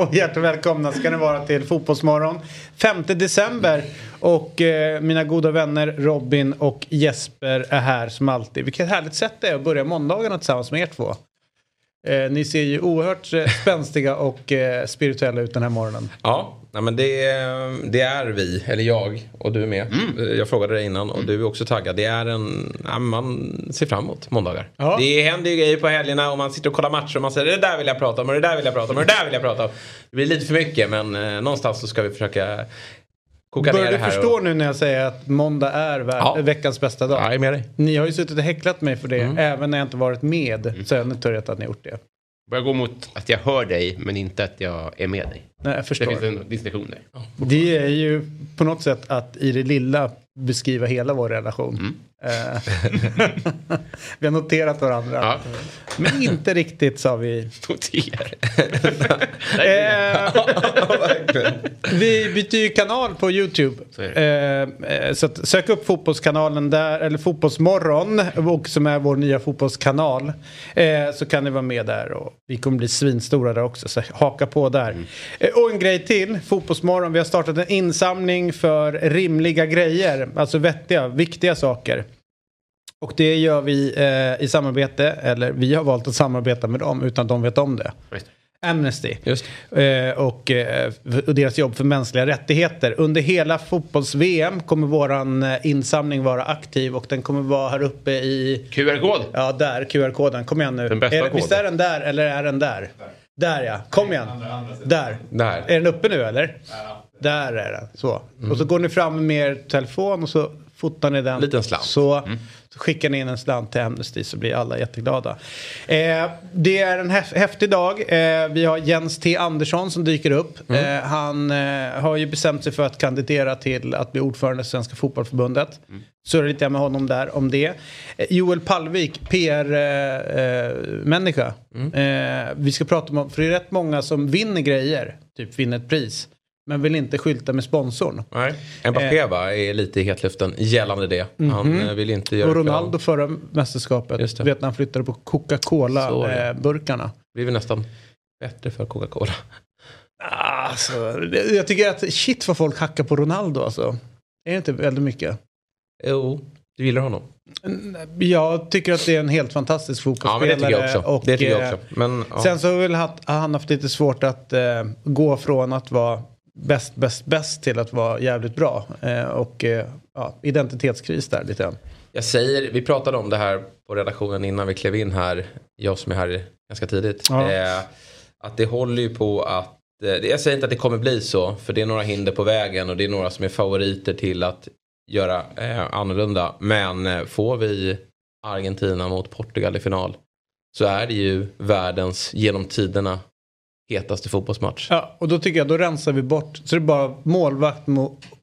Och hjärtligt välkomna ska ni vara till Fotbollsmorgon. 5 december och eh, mina goda vänner Robin och Jesper är här som alltid. Vilket härligt sätt det är att börja måndagarna tillsammans med er två. Eh, ni ser ju oerhört eh, spänstiga och eh, spirituella ut den här morgonen. Ja, nej men det, det är vi, eller jag och du är med. Mm. Jag frågade dig innan och du är också taggad. Det är en, ja, man ser fram emot måndagar. Ja. Det händer ju grejer på helgerna och man sitter och kollar matcher och man säger det där vill jag prata om och det där vill jag prata om och det där vill jag prata om. Det blir lite för mycket men eh, någonstans så ska vi försöka koka ner det du här. förstå och, nu när jag säger att måndag är Ja. veckans bästa dag? Ja, jag är med dig. Ni har ju suttit och häcklat mig för det. Mm. Även när jag inte varit med så har jag noterat att ni gjort det. Börjar gå mot att jag hör dig men inte att jag är med dig. Nej, jag Det förstår. finns en distinktion där. Det är ju på något sätt att i det lilla beskriva hela vår relation. Eh, vi har noterat varandra. Ja. Men inte riktigt sa vi. Noter. Eh, vi byter ju kanal på YouTube. Så eh, så sök upp fotbollskanalen där, eller Fotbollsmorgon, och som är vår nya fotbollskanal. Eh, så kan ni vara med där och vi kommer bli svinstora där också, så haka på där. Eh, och en grej till, Fotbollsmorgon, vi har startat en insamling för rimliga grejer, alltså vettiga, viktiga saker. Och det gör vi eh, i samarbete, eller vi har valt att samarbeta med dem utan att de vet om det. Just. Amnesty. Just Eh, och, eh, och deras jobb för mänskliga rättigheter. Under hela fotbolls-VM kommer våran eh, insamling vara aktiv och den kommer vara här uppe i, QR-kod. ja där, QR-koden. Kom igen nu. Den bästa är, koden. visst är den där eller är den där? Där ja, kom igen. Där. Där. Är den uppe nu eller? Där är den. Så. Och så går ni fram med er telefon och så fotar ni den. Liten slant. Så, så skickar ni in en slant till Amnesty så blir alla jätteglada. Eh, det är en häf- häftig dag. Eh, vi har Jens T Andersson som dyker upp. Eh, han eh, har ju bestämt sig för att kandidera till att bli ordförande i Svenska Fotbollförbundet. Surrar lite med honom där om det. Eh, Joel Palvik, PR-människa. Eh, vi ska prata om, för det är rätt många som vinner grejer, typ vinner ett pris. Men vill inte skylta med sponsorn. Nej. Mbappé va, är lite i hetluften gällande det. Han eh, vill inte göra Och. Ronaldo förra mästerskapet, det. vet när han flyttade på. Coca-Cola-burkarna. blir vi nästan bättre för Coca-Cola. Alltså, det- jag tycker att shit vad folk hackar på Ronaldo alltså. Är det inte väldigt mycket? Jo, du gillar honom. Jag tycker att det är en helt fantastisk Ja, men fotbollsspelare. det tycker jag också. Och, det tycker jag eh, också. Men, ja. Sen så har han haft lite svårt att eh, gå från att vara bäst, bäst, bäst till att vara jävligt bra. Eh, och eh, ja, identitetskris där lite grann. Jag säger, vi pratade om det här på redaktionen innan vi klev in här. Jag som är här ganska tidigt. Ja. Eh, att det håller ju på att eh, jag säger inte att det kommer bli så. För det är några hinder på vägen och det är några som är favoriter till att göra eh, annorlunda. Men eh, får vi Argentina mot Portugal i final. Så är det ju världens genom tiderna hetaste fotbollsmatch. Ja, och då tycker jag då rensar vi bort. Så det är bara målvakt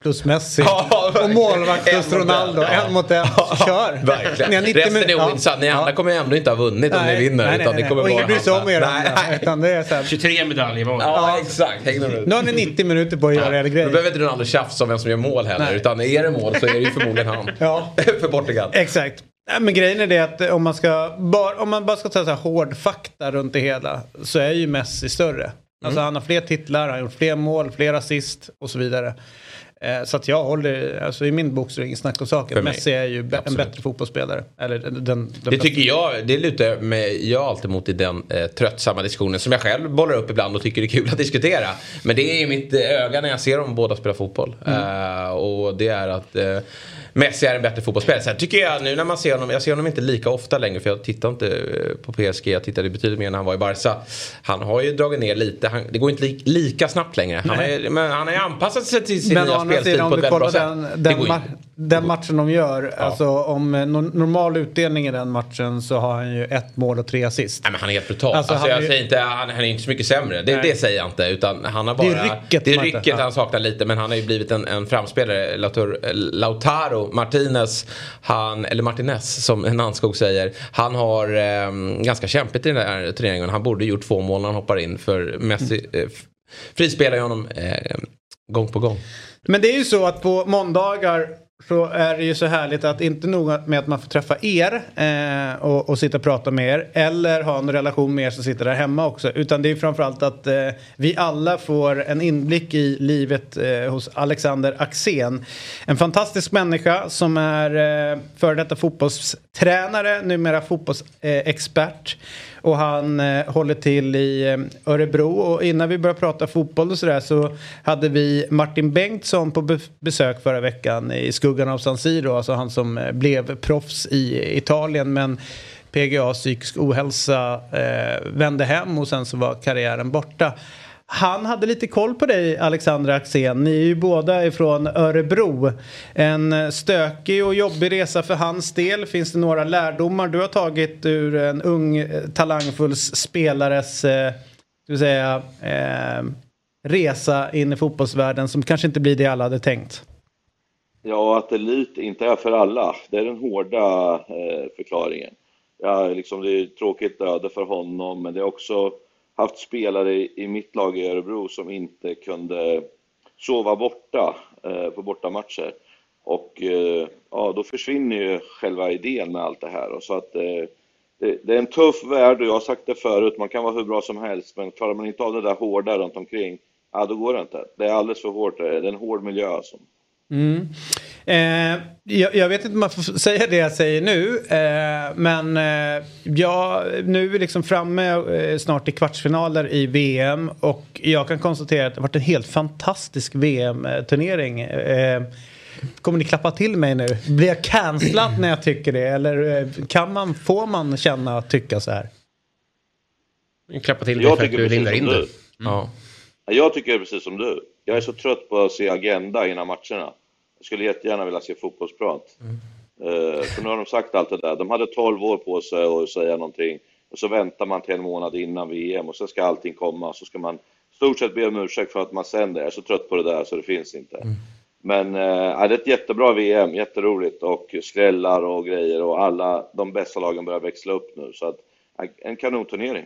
plus Messi. Ja, och målvakt En plus en. Ronaldo. Ja. En mot en. Kör! Verkligen. Ni har 90 Resten är minuter- ointressant. Ni Ja. andra kommer ju ändå inte ha vunnit om Nej, ni vinner. nej, nej, utan nej. det kommer och ingen bryr sig om er Nej, nej. Utan det är så här, 23 medaljer var. Ja, exakt. Nu har ni 90 minuter på att göra er Då grej. behöver inte Ronaldo tjafsa om vem som gör mål heller. Nej. Utan är det mål så är det ju förmodligen han. Ja. För Portugal. Exakt. Nej, men grejen är det att om man, ska, bara, om man bara ska ta så här hård fakta runt det hela så är ju Messi större. Alltså han har fler titlar, han har gjort fler mål, fler assist och så vidare. Eh, så att jag håller, alltså i min bok så är det ingen snack om saken. Messi är ju be- en Absolut. bättre fotbollsspelare. Eller den, den Det tycker jag, det lutar mig, jag alltid mot i den eh, tröttsamma diskussionen som jag själv bollar upp ibland och tycker det är kul att diskutera. Men det är i mitt eh, öga när jag ser dem båda spela fotboll. Eh, och det är att eh, Messi är en bättre fotbollsspelare. Sen tycker jag nu när man ser honom, jag ser honom inte lika ofta längre för jag tittar inte eh, på PSG, jag tittade betydligt mer när han var i Barca. Han har ju dragit ner lite, han, det går inte li, lika snabbt längre. Han ju- men han har ju anpassat sig till sin Men nya spelstil på ett väldigt bra sätt. den, Det den, går. Den matchen de gör, alltså om eh, normal utdelning i den matchen så har han ju ett mål och tre assist. Nej, men han är helt brutal. Alltså, alltså, jag ju... säger inte, han, han, är inte så mycket sämre. Det, det, säger jag inte. Utan han har bara, det är rycket, det är rycket han saknar lite. Men han har ju blivit en, en framspelare. Lautaro, Lautaro Martinez, han, eller Martinez som Nannskog säger. Han har eh, ganska kämpigt i den här turneringen. Han borde gjort två mål när han hoppar in. För Messi mm. eh, frispelar ju honom eh, gång på gång. Men det är ju så att på måndagar så är det ju så härligt att inte nog med att man får träffa er eh, och, och sitta och prata med er eller ha en relation med er som sitter där hemma också. Utan det är framförallt att eh, vi alla får en inblick i livet eh, hos Alexander Axén. En fantastisk människa som är eh, före detta fotbollstränare, numera fotbollsexpert. Och han eh, håller till i eh, Örebro. Och innan vi börjar prata fotboll och sådär så hade vi Martin Bengtsson på be besök förra veckan i skuggan av San Siro. Alltså han som eh, blev proffs i Italien. Men PGA psykisk ohälsa eh, vände hem och sen så var karriären borta. Han hade lite koll på dig, Alexandra Axén. Ni är ju båda ifrån Örebro. En stökig och jobbig resa för hans del. Finns det några lärdomar du har tagit ur en ung eh, talangfull spelares eh, säga, eh, resa in i fotbollsvärlden som kanske inte blir det alla hade tänkt? Ja, att elit inte är för alla. Det är den hårda eh, förklaringen. Ja, liksom, det är tråkigt öde för honom, men det är också haft spelare i mitt lag i Örebro som inte kunde sova borta eh, på bortamatcher. Och eh, ja, då försvinner ju själva idén med allt det här. Och så att, eh, det, det, är en tuff värld och jag har sagt det förut, man kan vara hur bra som helst men klarar man inte av det där hårda runt omkring, ja då går det inte. Det är alldeles för hårt, det är en hård miljö alltså. Mm. Eh, jag, jag, vet inte om man får säga det jag säger nu. Eh, men eh, ja, nu är vi liksom framme eh, snart i kvartsfinaler i VM. Och jag kan konstatera att det har varit en helt fantastisk VM-turnering. Eh, kommer ni klappa till mig nu? Blir jag cancellad när jag tycker det? Eller kan man, får man känna och tycka så här? Klappa till dig för att du lindar in det. Mm. Ja. Jag tycker precis som du. Jag är så trött på att se agenda innan matcherna. Jag skulle jättegärna vilja se fotbollsprat. Mm. Uh, för nu har de sagt allt det där. De hade 12 år på sig att säga någonting. Och så väntar man till en månad innan VM och sen ska allting komma. Så ska man stort sett be om ursäkt för att man sänder. Jag är så trött på det där så det finns inte. Mm. Men uh, det är ett jättebra VM, jätteroligt och skrällar och grejer och alla de bästa lagen börjar växla upp nu. Så att en kanonturnering.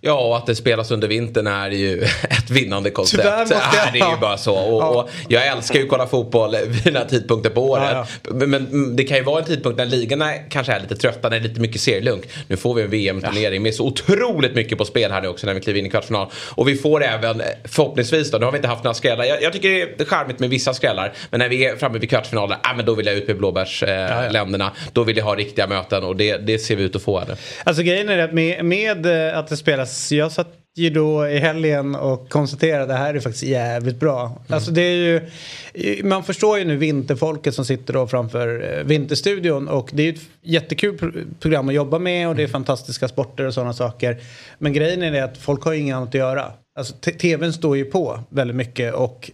Ja, och att det spelas under vintern är ju ett vinnande koncept. Tyvärr måste jag... Det är ju bara så. Och, ja. och, jag älskar ju att kolla fotboll vid den här tidpunkten på året. Ja, ja. Men det kan ju vara en tidpunkt när ligorna kanske är lite trötta, när det är lite mycket serielunk. Nu får vi en VM-turnering med så otroligt mycket på spel här nu också när vi kliver in i kvartsfinal. Och vi får även, förhoppningsvis då, nu har vi inte haft några skrällar. Jag, jag tycker det är charmigt med vissa skrällar. Men när vi är framme vid kvartsfinalen, äh, men då vill jag ut med blåbärsländerna. Eh, då vill jag ha riktiga möten och det, det ser vi ut att få här nu. Alltså grejen är att med, med eh, att det spelas, jag satt ju då i helgen och konstaterade att det här är faktiskt jävligt bra. Mm. Alltså det är ju, man förstår ju nu vinterfolket som sitter då framför eh, Vinterstudion och det är ju ett jättekul program att jobba med och det är mm. fantastiska sporter och sådana saker. Men grejen är det att folk har ju inget annat att göra. Alltså tvn står ju på väldigt mycket och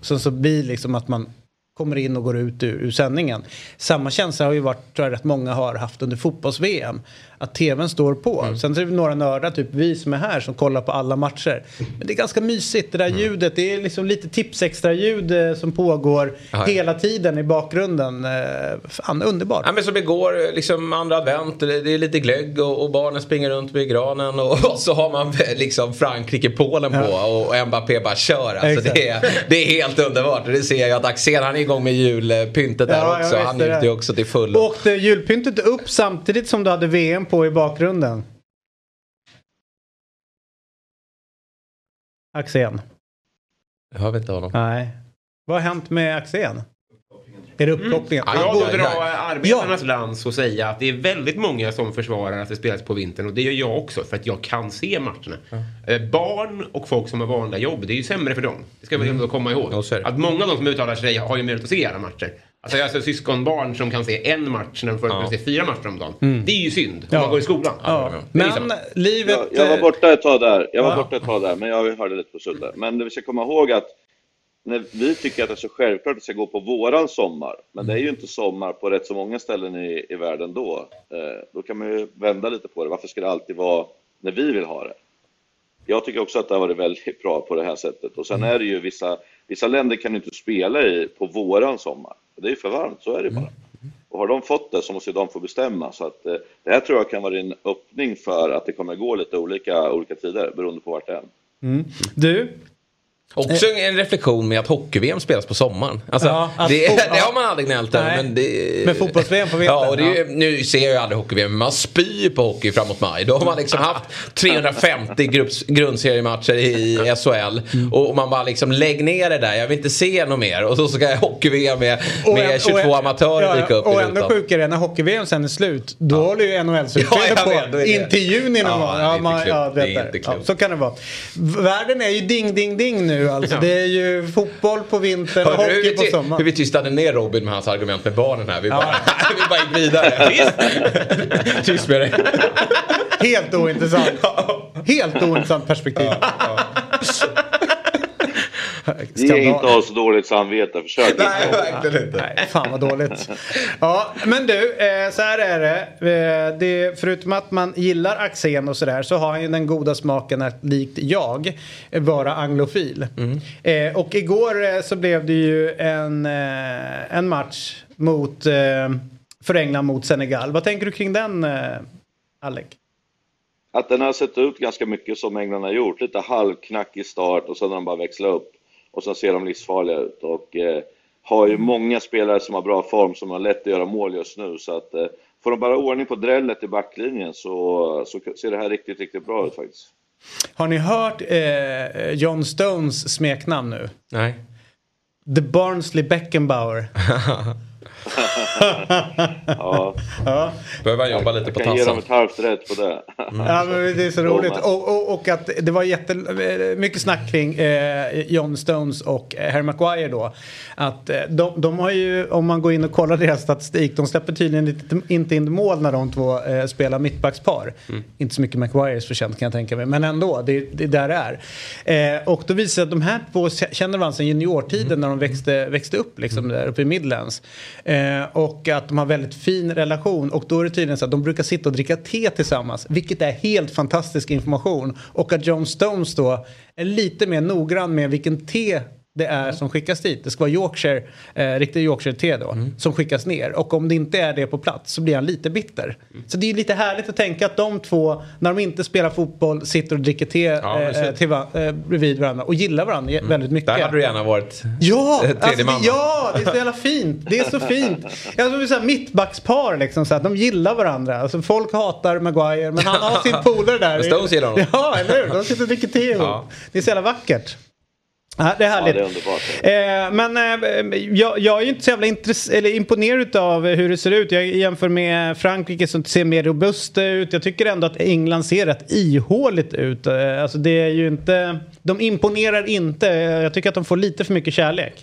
sen så blir liksom att man kommer in och går ut ur, ur sändningen. Samma känsla har ju varit, tror jag, rätt många har haft under fotbolls-VM. Att tvn står på. Mm. Sen är det några nördar, typ vi som är här, som kollar på alla matcher. Men det är ganska mysigt, det där mm. ljudet. Det är liksom lite tips-extra-ljud eh, som pågår Aha. hela tiden i bakgrunden. Eh, fan, underbart. Ja, men som igår, liksom andra advent, det är lite glögg och, och barnen springer runt med granen och, och så har man liksom Frankrike-Polen på ja. och Mbappé bara kör. Alltså, det, är, det är helt underbart. Det ser jag att Axel, han är igång med julpyntet där ja, också. Han njuter ju också till fullo. Åkte julpyntet upp samtidigt som du hade VM på i bakgrunden? Axén. Jag hör inte honom. Nej. Vad har hänt med Axén? Är det uppkopplingen? Mm. jag vill dra arbetarnas ja. lans och säga att det är väldigt många som försvarar att det spelas på vintern och det gör jag också för att jag kan se matcherna. Mm. barn och folk som har vanliga jobb, det är ju sämre för dem. Det ska vi mm. komma ihåg. Att många av de som uttalar sig har ju möjlighet att se alla matcher. Alltså jag har alltså syskonbarn som kan se en match när de förut ja. se fyra matcher om dagen. Mm. Det är ju synd om ja. man går i skolan. Ja. Men livet... Jag, jag, var borta ett tag där, jag var borta ett tag där, men jag hörde lite på Sulle. Men vi ska komma ihåg att när vi tycker att det är så självklart att det ska gå på våran sommar, men det är ju inte sommar på rätt så många ställen i, i världen då. Eh, då kan man ju vända lite på det. Varför ska det alltid vara när vi vill ha det? Jag tycker också att det har varit väldigt bra på det här sättet. Och sen är det ju vissa, vissa länder kan inte spela i på våran sommar. Det är ju för varmt, så är det bara. Och har de fått det så måste de få bestämma. Så att, eh, det här tror jag kan vara en öppning för att det kommer gå lite olika, olika tider beroende på vart det är. Mm. Du, Också en reflektion med att hockey-VM spelas på sommaren. Alltså, Ja, att det, det har man aldrig gnällt över. Men, det, Men fotbolls-VM på vintern, Ja, och det ja. nu ser jag ju aldrig hockey-VM, men man spyr på hockey framåt maj. Då har man liksom haft 350 grupps, grundseriematcher i SHL. Och man bara liksom, lägg ner det där, jag vill inte se något mer. Och så ska hockey-VM med, med 22 amatörer dyka upp Och ännu sjukare är när hockey-VM sen är slut. Då håller ju NHL-slutspelet Ja, på in till juni någon Ja, gång. ja, Det är inte Ja, klokt. så kan det vara. Världen är ju ding, ding, ding nu alltså. Det är ju fotboll på vintern och hockey vi på ty- hur sommaren. vi tystade ner Robin med hans argument med barnen här? Vi bara, vi bara gick vidare. Tyst med dig. Helt ointressant. Helt ointressant perspektiv. Ge inte oss dåligt samvete, försök inte. Nej, verkligen inte. Nej, fan vad dåligt. Ja, men du, eh, så här är det. Eh, det. Förutom att man gillar Axén och sådär så har han ju den goda smaken att likt jag vara anglofil. Eh, och igår så blev det ju en, en match mot, för England mot Senegal. Vad tänker du kring den, Alec? Att den har sett ut ganska mycket som England har gjort. Lite halvknackig start och sen har de bara växlat upp. Och sen ser de livsfarliga ut. Och eh, har ju många spelare som har bra form som har lätt att göra mål just nu. Så att eh, får de bara ordning på drället i backlinjen så, så ser det här riktigt, riktigt bra ut faktiskt. Har ni hört eh, John Stones smeknamn nu? Nej. The Barnsley Beckenbauer. Ja, ja. Behöver han jobba lite jag på kan ge dem ett halvt rätt på det. Ja, men det är så roligt. Och, och, och att det var jätte, mycket snack kring eh, John Stones och eh, Harry Maguire då. Att eh, de, de har ju, om man går in och kollar deras statistik, de släpper tydligen inte in mål när de två eh, spelar mittbackspar. Inte så mycket Maguires förtjänt kan jag tänka mig, men ändå, det, det är där det är. Eh, och då visar det sig att de här två känner varandra sedan juniortiden när de växte, växte upp liksom, där uppe i Midlands. Eh, Eh, och att de har väldigt fin relation och då är det tydligen så att de brukar sitta och dricka te tillsammans, vilket är helt fantastisk information. Och att John Stones då är lite mer noggrann med vilken te det är som skickas dit. Det ska vara Yorkshire, eh, riktig Yorkshire-te då, som skickas ner. Och om det inte är det på plats så blir han lite bitter. Så det är lite härligt att tänka att de två, när de inte spelar fotboll, sitter och dricker te Ja, eh, till eh, bredvid varandra och gillar varandra mm. väldigt mycket. Där hade du gärna varit Ja, eh, alltså, det, ja, det är så jävla fint. Det är så fint. Jag tror det är så här mittbackspar liksom, så de gillar varandra. Alltså, folk hatar Maguire, men han har sin polare där. Stones gillar honom. Ja, eller hur? De sitter och dricker te ihop. Ja. Det är så jävla vackert. Ja, det är Ja, härligt. det är. Eh, men eh, jag, jag är ju inte så jävla eller imponerad av hur det ser ut. Jag jämför med Frankrike som ser mer robusta ut. Jag tycker ändå att England ser rätt ihåligt ut. Eh, alltså det är ju inte... De imponerar inte. Jag tycker att de får lite för mycket kärlek.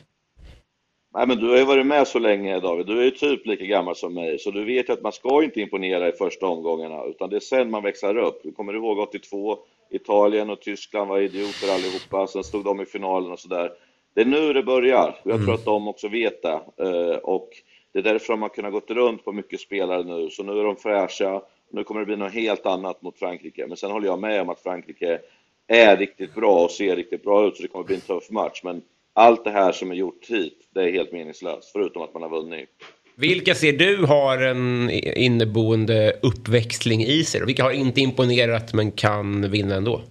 Nej, men du har ju varit med så länge David. Du är ju typ lika gammal som mig, så du vet ju att man ska inte imponera i första omgångarna, utan det är sen man växlar upp. Du kommer ihåg 82, Italien och Tyskland var idioter allihopa, sen stod de i finalen och sådär. Det är nu det börjar, och jag tror att de också vet det. Eh, Och det är därför de har kunnat gått runt på mycket spelare nu, så nu är de fräscha. Nu kommer det bli något helt annat mot Frankrike, men sen håller jag med om att Frankrike är riktigt bra och ser riktigt bra ut, så det kommer bli en tuff match. Men allt det här som är gjort hit, det är helt meningslöst, förutom att man har vunnit. Vilka ser du har en inneboende uppväxling i sig? Vilka har inte imponerat men kan vinna ändå?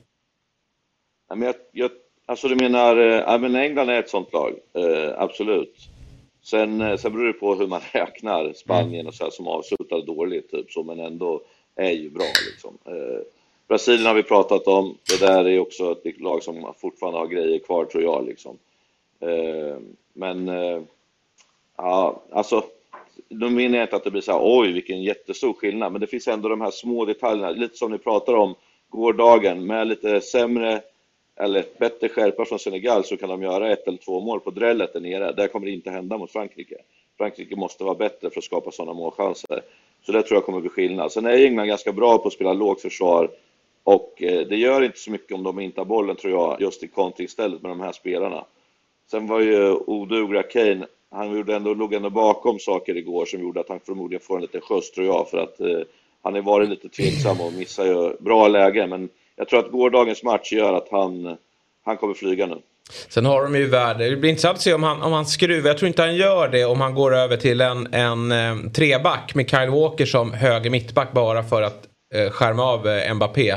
Ja, men jag, jag, alltså du menar, eh, ja, men England är ett sånt lag, eh, absolut. Sen, eh, sen beror det på hur man räknar Spanien och så här, som avslutar dåligt, typ så, men ändå är ju bra liksom. Eh, Brasilien har vi pratat om, det där är också ett lag som fortfarande har grejer kvar tror jag liksom. Eh, men, eh, ja, alltså, då menar jag inte att det blir så här, oj vilken jättestor skillnad, men det finns ändå de här små detaljerna, lite som ni pratar om gårdagen, med lite sämre eller bättre skärpa från Senegal så kan de göra ett eller två mål på drället där nere. Det kommer inte hända mot Frankrike. Frankrike måste vara bättre för att skapa sådana målchanser. Så det tror jag kommer bli skillnad. Sen är England ganska bra på att spela lågt försvar och eh, det gör inte så mycket om de inte har bollen tror jag, just i kontringsstället med de här spelarna. Sen var ju odugliga Kane, han gjorde ändå, låg ändå bakom saker igår som gjorde att han förmodligen får en liten skjuts tror jag, för att eh, han har varit lite tveksam och missar ju bra lägen. Men jag tror att gårdagens match gör att han, han kommer flyga nu. Sen har de ju värde. Det blir intressant att se om han, om han skruvar. Jag tror inte han gör det om han går över till en, en, eh, treback med Kyle Walker som höger mittback bara för att Eh, skärma av eh, Mbappé.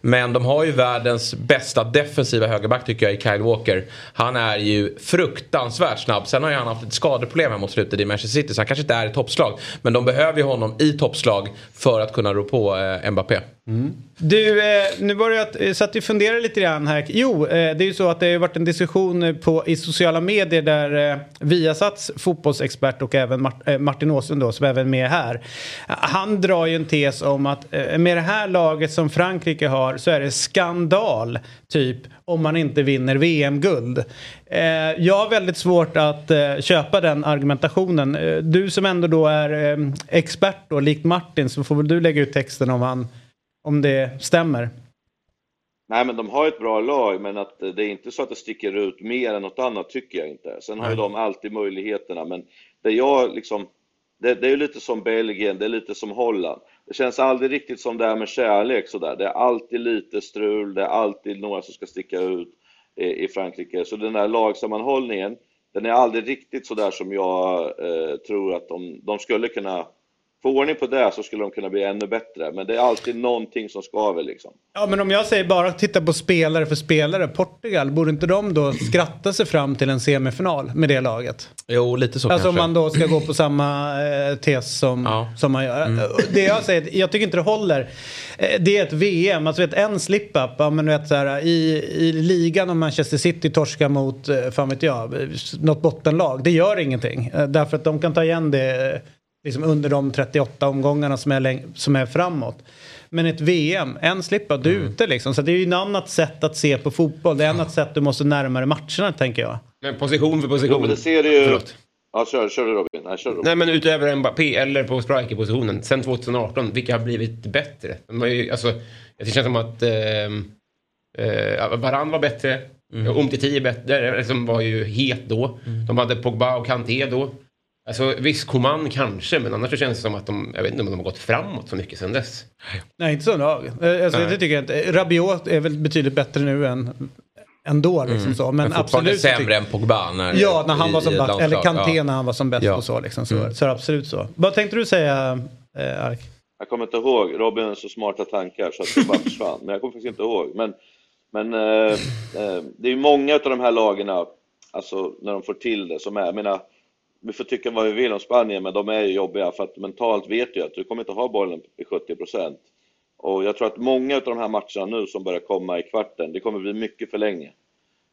Men de har ju världens bästa defensiva högerback tycker jag i Kyle Walker. Han är ju fruktansvärt snabb. Sen har ju han haft ett skadeproblem här mot slutet i Manchester City så han kanske inte är i toppslag. Men de behöver ju honom i toppslag för att kunna rå på eh, Mbappé. Mm. Du, eh, nu var det så att eh, du funderar lite grann här. Jo, eh, det är ju så att det har varit en diskussion eh, på, i sociala medier där eh, Viasats fotbollsexpert och även Mart, eh, Martin Åslund då, som även är med här. Han drar ju en tes om att eh, med det här laget som Frankrike har så är det skandal, typ, om man inte vinner VM-guld. Eh, jag har väldigt svårt att eh, köpa den argumentationen. Eh, du som ändå då är eh, expert då, likt Martin, så får väl du lägga ut texten om han om det stämmer. Nej, men de har ett bra lag, men att det är inte så att det sticker ut mer än något annat tycker jag inte. Sen har ju de alltid möjligheterna, men det jag liksom, det, det är ju lite som Belgien, det är lite som Holland. Det känns aldrig riktigt som det är med kärlek sådär. Det är alltid lite strul, det är alltid några som ska sticka ut i, i Frankrike. Så den där lagsammanhållningen, den är aldrig riktigt sådär som jag eh, tror att de, de skulle kunna få ordning på det så skulle de kunna bli ännu bättre. Men det är alltid någonting som skaver liksom. Ja men om jag säger bara titta på spelare för spelare. Portugal, borde inte de då skratta sig fram till en semifinal med det laget? Jo, lite så alltså kanske. om man då ska gå på samma eh, tes som, ja. som man gör. Mm. Det jag säger, jag tycker inte det håller. Eh, det är ett VM, alltså vet, en slip-up, ja, men vet, så här, i, i ligan om Manchester City torskar mot, eh, fan vet jag, något bottenlag. Det gör ingenting. Eh, därför att de kan ta igen det liksom under de 38 omgångarna som är, som är framåt. Men ett VM, en slippa du mm. ute liksom. Så det är ju ett annat sätt att se på fotboll. Det är ett annat sätt du måste närmare matcherna tänker jag. Men position för position. Jo, men det ser du ju... Förlåt. Ja, kör, kör du Robin. Nej, kör Robin. Nej, men utöver Mbappé eller på strikerpositionen sen 2018, vilka har blivit bättre? De har ju, alltså, det känns som att eh, eh, Varann var bättre. Mm. Umtiti är bättre, som var ju het då. Mm. De hade Pogba och Kanté då. Alltså visst, Coman kanske, men annars så känns det som att de, jag vet inte om de har gått framåt så mycket sen dess. Nej, inte så lag. Eh, alltså, det tycker jag inte. Rabiot är väl betydligt bättre nu än ändå. Liksom mm. så. Men, men absolut sämre än Pogba när, Ja, när han var som bäst. Eller Kanté ja. när han var som bäst ja. och så. Liksom, så, mm. så absolut så. Vad tänkte du säga, eh, Ark? Jag kommer inte ihåg. Robin har så smarta tankar så att det bara försvann. Men jag kommer faktiskt inte ihåg. Men, men eh, eh, det är ju många av de här lagarna, alltså när de får till det, som är, jag menar, vi får tycka vad vi vill om Spanien, men de är ju jobbiga för att mentalt vet jag att du kommer inte ha bollen i 70% Och jag tror att många av de här matcherna nu som börjar komma i kvarten, det kommer bli mycket för länge.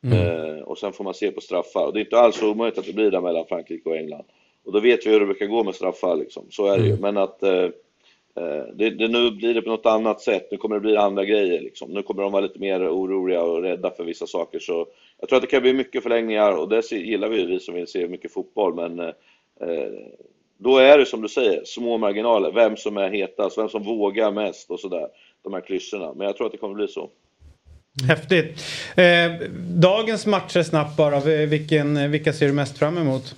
Mm. Eh, och sen får man se på straffar. Och det är inte alls omöjligt att det blir där mellan Frankrike och England. Och då vet vi hur det brukar gå med straffar liksom. Så är det ju. Mm. Men att eh, Eh, det, det, nu blir det på något annat sätt. Nu kommer det bli andra grejer liksom. Nu kommer de vara lite mer oroliga och rädda för vissa saker. Så jag tror att det kan bli mycket förlängningar och det gillar vi, ju, vi som vill se mycket fotboll. Men eh, då är det som du säger, små marginaler. Vem som är hetast, vem som vågar mest och sådär. De här klyschorna. Men jag tror att det kommer bli så. Häftigt. Eh, dagens matcher snabbt bara. Vilken, vilka ser du mest fram emot?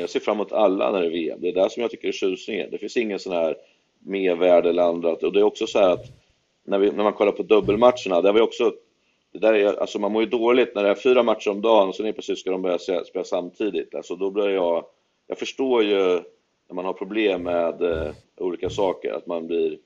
Jag ser fram emot alla när det är VM. Det är det som jag tycker är tjusningen. Det finns ingen sån här mervärde eller annat. Och det är också så här att när, vi, när man kollar på dubbelmatcherna, där vi också det där är, alltså man mår ju dåligt när det är fyra matcher om dagen och sen plötsligt ska de börja spela samtidigt. Alltså då blir jag... Jag förstår ju när man har problem med eh, olika saker, att man blir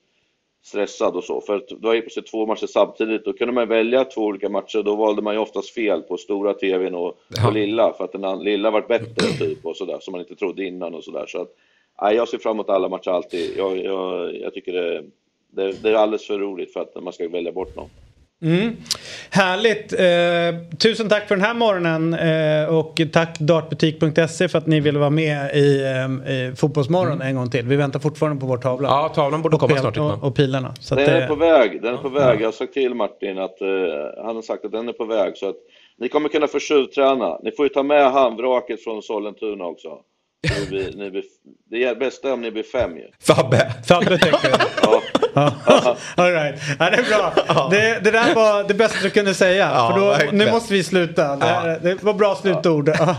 stressad och så. För att då är plötsligt två matcher samtidigt, då kunde man välja två olika matcher, då valde man ju oftast fel på stora tvn och, ja. och lilla, för att den lilla varit bättre typ och sådär, som man inte trodde innan och sådär. Så att, nej, jag ser fram emot alla matcher alltid. Jag, jag, jag tycker det, det, det är alldeles för roligt för att man ska välja bort någon. Mm. Härligt! Eh, tusen tack för den här morgonen eh, och tack dartbutik.se för att ni ville vara med i, eh, i Fotbollsmorgon mm. en gång till. Vi väntar fortfarande på vår tavla. Ja, tavlan borde komma snart. Och, och pilarna. Så den är på väg. Den är på väg. Jag har sagt till Martin att uh, han har sagt att den är på väg. Så att ni kommer kunna få tjuvträna. Ni får ju ta med handvraket från Sollentuna också. Ni blir, ni blir, det är bästa om ni blir fem ju. Fabbe. Fabbe tänker jag. Ja. Ja, all right. ja, det är bra. Det, det där var det bästa du kunde säga. Ja, för då, verkligen. nu måste vi sluta. Det, här- det var bra slutord. Ja.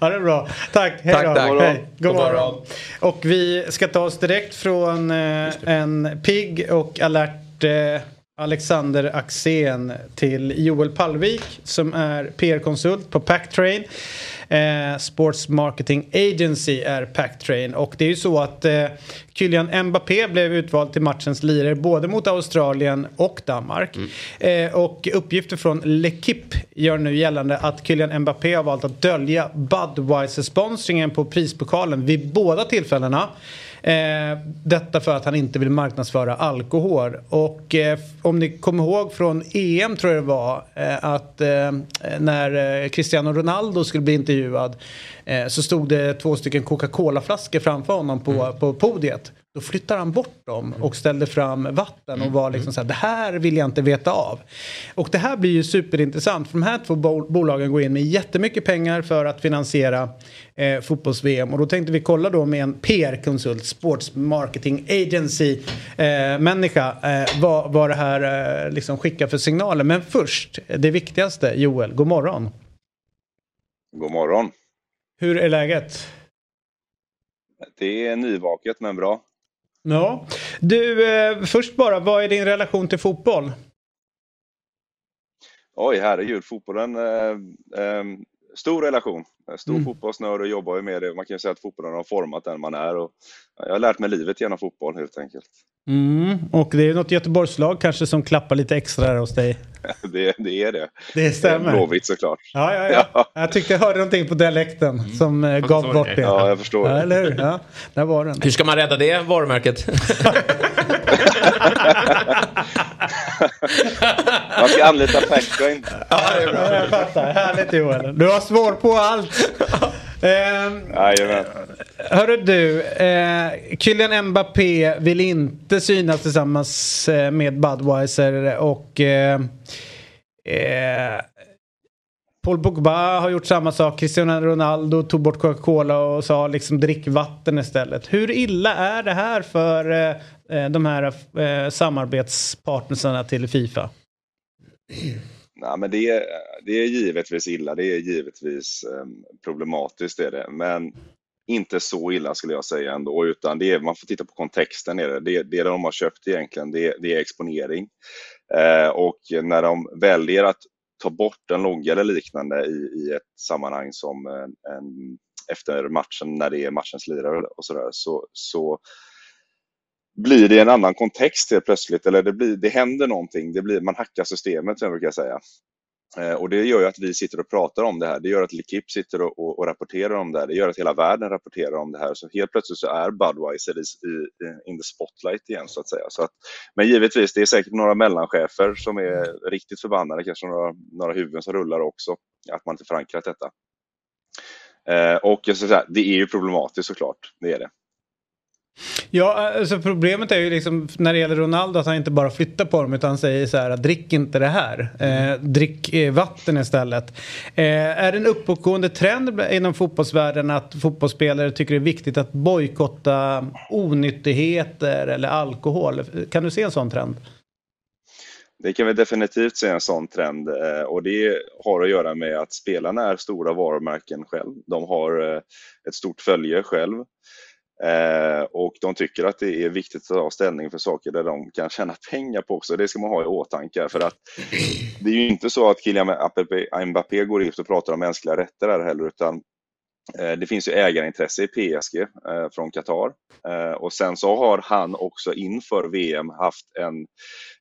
ja, det är bra. Tack. Hej Tack, då. tack. Hej. God, God morgon. morgon. Och vi ska ta oss direkt från eh, en pigg och alert eh, Alexander Axén till Joel Pallvik som är PR-konsult på Packtrain. Eh, Sports Marketing Agency är Packtrain och det är ju så att eh, Kylian Mbappé blev utvald till matchens lirare både mot Australien och Danmark. Eh, och uppgifter från L'Equipe gör nu gällande att Kylian Mbappé har valt att dölja Budweiser-sponsringen på prispokalen vid båda tillfällena. Eh, detta för att han inte vill marknadsföra alkohol. Och eh, om ni kommer ihåg från EM tror jag det var eh, att eh, när eh, Cristiano Ronaldo skulle bli intervjuad så stod det två stycken Coca-Cola-flaskor framför honom på, på podiet. Då flyttade han bort dem och ställde fram vatten och var liksom så här, det här vill jag inte veta av. Och det här blir ju superintressant för de här två bo- bolagen går in med jättemycket pengar för att finansiera eh, fotbolls-VM och då tänkte vi kolla då med en PR-konsult, Sports Marketing Agency eh, människa eh, vad, vad det här eh, liksom skickar för signaler. Men först, det viktigaste Joel, god morgon. God morgon. Hur är läget? Det är nyvaket men bra. Ja. Du, eh, först bara, vad är din relation till fotboll? Oj, herregud. Fotbollen, eh, eh, stor relation. Stor Mm. fotbollsnörd och jobbar ju med det. Man kan ju säga att fotbollen har format den man är. Och jag har lärt mig livet genom fotboll helt enkelt. Mm, och det är något Göteborgslag kanske som klappar lite extra där hos dig. Det, det är det. Det stämmer. Blåvitt såklart. Ja, ja, ja. Jag tyckte jag hörde någonting på dialekten som eh, gav bort det. Ja, jag förstår. Ja, eller hur? Ja, där var den. Hur ska man rädda det varumärket? Man ska anlita Packtrain. Ja, jag fattar. Härligt Joel. Du har svar på allt. Ehm, Jajamän. hörru du, eh, Kylian Mbappé vill inte synas tillsammans eh, med Budweiser och eh, eh, Paul Pogba har gjort samma sak. Cristiano Ronaldo tog bort Coca-Cola och sa liksom drick vatten istället. Hur illa är det här för eh, de här eh, samarbetspartnersarna till Fifa? Nej, men det, är, det är givetvis illa. Det är givetvis ehm, problematiskt. Är det. Men inte så illa skulle jag säga ändå. Utan det är, man får titta på kontexten. Är det. Det, det de har köpt egentligen, det, det är exponering. Eh, och när de väljer att ta bort en logga eller liknande i, i ett sammanhang som en, en, efter matchen, när det är matchens lirare och sådär, så, så blir det en annan kontext helt plötsligt. Eller det, blir, det händer någonting. Det blir, man hackar systemet, som jag brukar säga. Eh, och det gör ju att vi sitter och pratar om det här. Det gör att Likip sitter och, och, och rapporterar om det här. Det gör att hela världen rapporterar om det här. Så helt plötsligt så är Budweiser i, i, in the spotlight igen så att säga. Så att, men givetvis, det är säkert några mellanchefer som är riktigt förbannade. Kanske några, några huvuden som rullar också. Att man inte förankrat detta. Eh, och jag ska säga, det är ju problematiskt såklart. Det är det. Ja, alltså problemet är ju liksom när det gäller Ronaldo att han inte bara flyttar på dem utan han säger så här drick inte det här. Eh, drick eh, vatten istället. Eh, är det en uppåtgående trend inom fotbollsvärlden att fotbollsspelare tycker det är viktigt att bojkotta onyttigheter eller alkohol? Kan du se en sån trend? Det kan vi definitivt se en sån trend eh, och det har att göra med att spelarna är stora varumärken själv. De har eh, ett stort följe själv eh, och de tycker att det är viktigt att ta ställning för saker där de kan tjäna pengar på också. Det ska man ha i åtanke för att det är ju inte så att Kylian Mbappé- Mbappé går ut och pratar om mänskliga rätter här heller utan eh, det finns ju ägarintresse i PSG eh, från Qatar eh, och sen så har han också inför VM haft en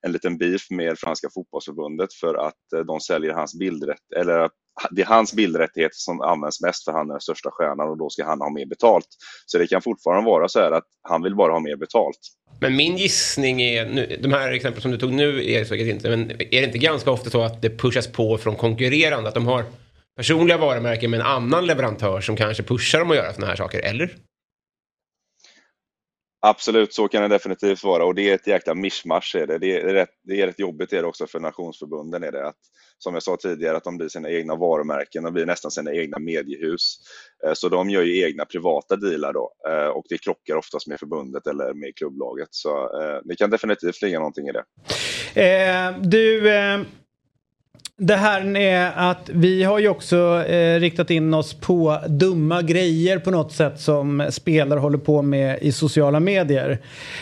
en liten beef med franska fotbollsförbundet för att eh, de säljer hans bildrätt, eller att det är hans bildrättigheter som används mest för han är den största stjärnan och då ska han ha mer betalt. Så det kan fortfarande vara så här att han vill bara ha mer betalt. Men min gissning är, nu, de här exemplen som du tog nu är säkert inte, men är det inte ganska ofta så att det pushas på från konkurrerande? Att de har personliga varumärken med en annan leverantör som kanske pushar dem att göra sådana här saker, eller? Absolut, så kan det definitivt vara och det är ett jäkla mischmasch. Är det. Det, är rätt, det är rätt jobbigt är det också för nationsförbunden. Är det. Att, som jag sa tidigare, att de blir sina egna varumärken, de blir nästan sina egna mediehus. Eh, så de gör ju egna privata dealar då eh, och det krockar oftast med förbundet eller med klubblaget. Så eh, det kan definitivt ligga någonting i det. Eh, du, eh, det här är att vi har ju också eh, riktat in oss på dumma grejer på något sätt som spelare håller på med i sociala medier.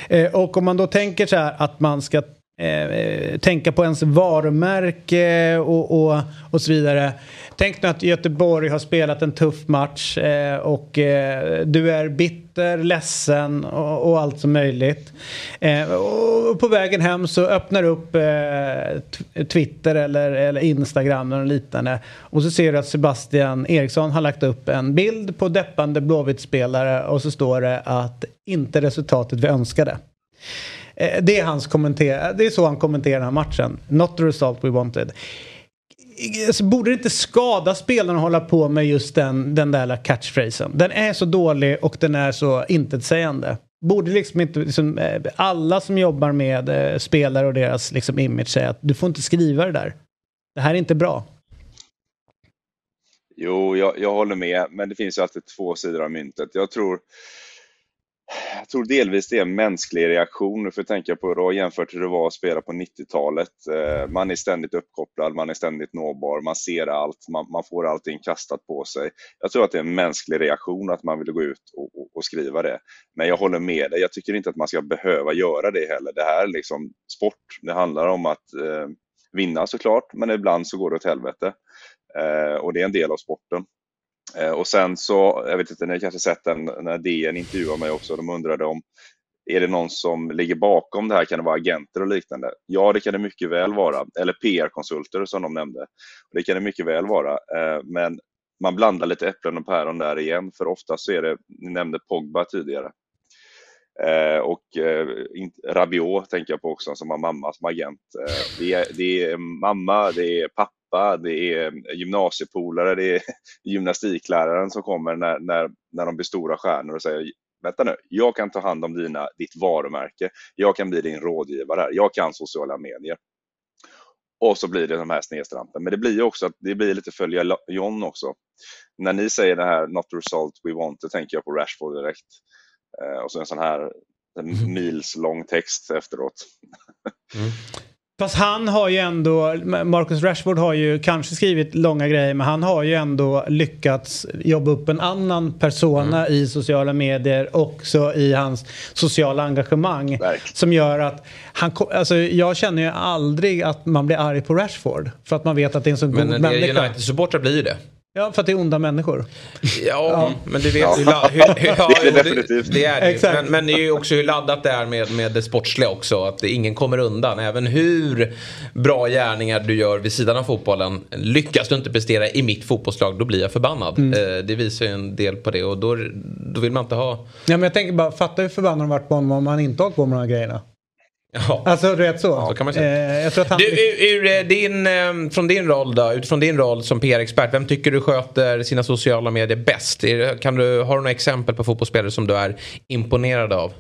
Eh, och om man då tänker så här att man ska Eh, eh, tänka på ens varumärke och, och, och så vidare. Tänk nu att Göteborg har spelat en tuff match eh, och eh, du är bitter, ledsen och, och allt som möjligt. Eh, och på vägen hem så öppnar du upp eh, Twitter eller, eller Instagram eller liknande. Och så ser du att Sebastian Eriksson har lagt upp en bild på deppande Blåvitt-spelare och så står det att inte resultatet vi önskade. Eh, det är, hans kommenter det är så han kommenterar den här matchen. Not the result we wanted. Alltså, borde det inte skada spelarna att hålla på med just den, den där catchphrasen? Den är så dålig och den är så intetsägande. Borde liksom inte liksom, eh, alla som jobbar med eh, spelare och deras liksom, image säga att du får inte skriva det där. Det här är inte bra. Jo, jag, jag håller med, men det finns ju alltid två sidor av myntet. Jag tror jag tror delvis det är en mänsklig reaktion, för att tänka på då jämfört hur det var att spela på 90-talet. Eh, man är ständigt uppkopplad, man är ständigt nåbar, man ser allt, man, man, får allting kastat på sig. Jag tror att det är en mänsklig reaktion att man vill gå ut och, och, och, skriva det. Men jag håller med dig, jag tycker inte att man ska behöva göra det heller. Det här är liksom sport, det handlar om att eh, vinna såklart, men ibland så går det åt helvete. Eh, och det är en del av sporten. Eh, och sen så, jag vet inte, ni har kanske sett den när DN intervjuade mig också, de undrade om är det någon som ligger bakom det här? Kan det vara agenter och liknande? Ja, det kan det mycket väl vara. Eller PR-konsulter som de nämnde. Det kan det mycket väl vara. Eh, men man blandar lite äpplen och päron där igen, för ofta så är det, ni nämnde Pogba tidigare. Eh, och Rabiot tänker jag på också, som har mamma som agent. Det är, det är mamma, det är pappa pappa, det är gymnasiepolare, det är gymnastikläraren som kommer när, när, när de blir stora stjärnor och säger vänta nu, jag kan ta hand om dina, ditt varumärke, jag kan bli din rådgivare här, jag kan sociala medier. Och så blir det de här snedstrampen. Men det blir också att det blir lite följa John också. När ni säger det här not the result we want, då tänker jag på Rashford direkt. Eh, och så en sån här en mils lång text efteråt. Mm. Fast han har ju ändå, Marcus Rashford har ju kanske skrivit långa grejer men han har ju ändå lyckats jobba upp en annan persona mm. i sociala medier också i hans sociala engagemang. Verk. Som gör att han, alltså jag känner ju aldrig att man blir arg på Rashford. För att man vet att det är en så god människa. Men United-supportrar blir ju det. Ja, för att det är onda människor. Ja, ja. men du vet ja. hur, hur, hur, ja, det är det definitivt. Det, är det. Men, men, det är ju också hur laddat det är med, med det sportsliga också. Att ingen kommer undan. Även hur bra gärningar du gör vid sidan av fotbollen. Lyckas du inte prestera i mitt fotbollslag, då blir jag förbannad. Mm. Eh, det visar ju en del på det och då, då vill man inte ha... Ja, men jag tänker bara, fatta hur förbannad de varit på honom om han inte har på med de här grejerna. Ja. Alltså du vet så. Ja, så kan man säga. Eh, jag tror att han... du, ur, ur, eh, din, eh, från din roll då, utifrån din roll som PR-expert, vem tycker du sköter sina sociala medier bäst? Kan du, har du några exempel på fotbollsspelare som du är imponerad av?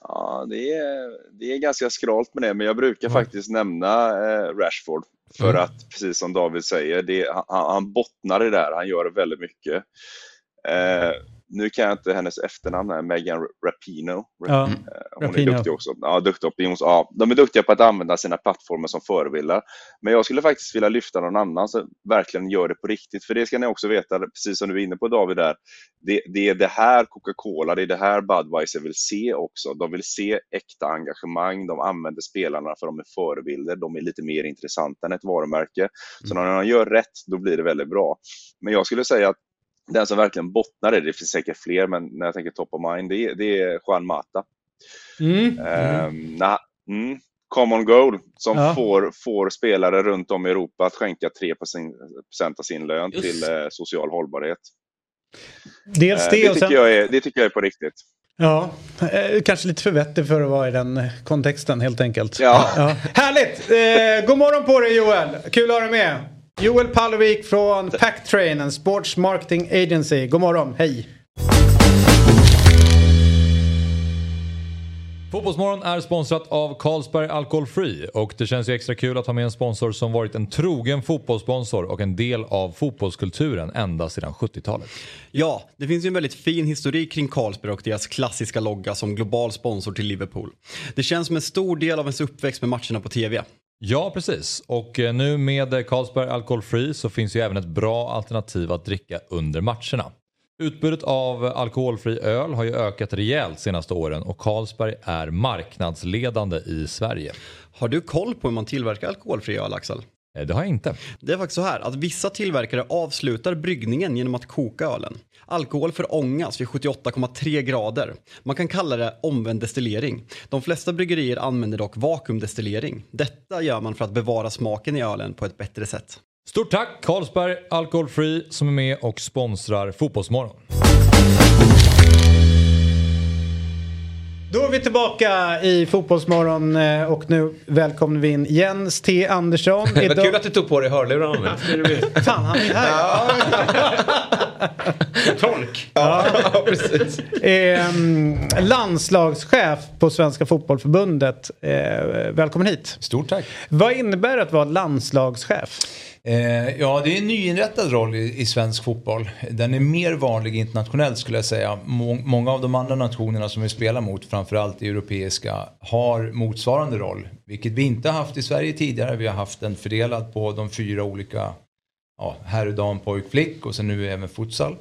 Ja, det är, det är ganska skralt med det, men jag brukar mm. faktiskt nämna eh, Rashford. För mm. att, precis som David säger, det, han, han bottnar i det här, han gör väldigt mycket. Eh, nu kan jag inte hennes efternamn, här, Megan Rapino. Ja, eh, hon Rapino. är duktig också. Ja, duktig opinions, ja, de är duktiga på att använda sina plattformar som förebilder. Men jag skulle faktiskt vilja lyfta någon annan som verkligen gör det på riktigt. För det ska ni också veta, precis som du är inne på David, där, det, det är det här Coca-Cola, det är det här Budweiser vill se också. De vill se äkta engagemang, de använder spelarna för de är förebilder, de är lite mer intressanta än ett varumärke. Så mm. när de gör rätt, då blir det väldigt bra. Men jag skulle säga att den som verkligen bottnar i det, det finns säkert fler, men när jag tänker top of mind, det är, det är Juan Mata. Mm. Um, nah, mm, common goal som ja. får, får spelare runt om i Europa att skänka 3 av sin lön Just. till eh, social hållbarhet. Dels det, uh, det, tycker sen... jag är, det tycker jag är på riktigt. Ja, eh, kanske lite för vettig för att vara i den kontexten helt enkelt. Ja. ja. Härligt! Eh, god morgon på dig Joel! Kul att ha dig med! Joel Palvik från Packtrain, en sports marketing agency. God morgon, hej! Fotbollsmorgon är sponsrat av Carlsberg Alcohol Free och det känns ju extra kul att ha med en sponsor som varit en trogen fotbollssponsor och en del av fotbollskulturen ända sedan 70-talet. Ja, det finns ju en väldigt fin historik kring Carlsberg och deras klassiska logga som global sponsor till Liverpool. Det känns som en stor del av ens uppväxt med matcherna på TV. Ja, precis. Och eh, nu med Carlsberg Alcohol så finns ju även ett bra alternativ att dricka under matcherna. Utbudet av alkoholfri öl har ju ökat rejält senaste åren och Carlsberg är marknadsledande i Sverige. Har du koll på hur man tillverkar alkoholfri öl, Axel? Eh, det har jag inte. Det är faktiskt så här att vissa tillverkare avslutar bryggningen genom att koka ölen. Alkohol förångas vid 78,3 grader. Man kan kalla det omvänd destillering. De flesta bryggerier använder dock vakuumdestillering. Detta gör man för att bevara smaken i ölen på ett bättre sätt. Stort tack Carlsberg Alcohol Free som är med och sponsrar Fotbollsmorgon. Då är vi tillbaka i Fotbollsmorgon eh, och nu välkomnar vi in Jens T Andersson. Vad kul att du tog på dig hörlurarna nu. Fan, han är här. Tolk. Ja, precis. Eh, landslagschef på Svenska Fotbollförbundet. Eh, välkommen hit. Stort tack. Vad innebär det att vara landslagschef? Eh, ja, det är en nyinrättad roll i, i, svensk fotboll. Den är mer vanlig internationellt skulle jag säga. Må, många av de andra nationerna som vi spelar mot, framförallt europeiska, har motsvarande roll. Vilket vi inte har haft i Sverige tidigare. Vi har haft den fördelad på de fyra olika, ja, herr, dam, pojk, flick och sen nu även futsal.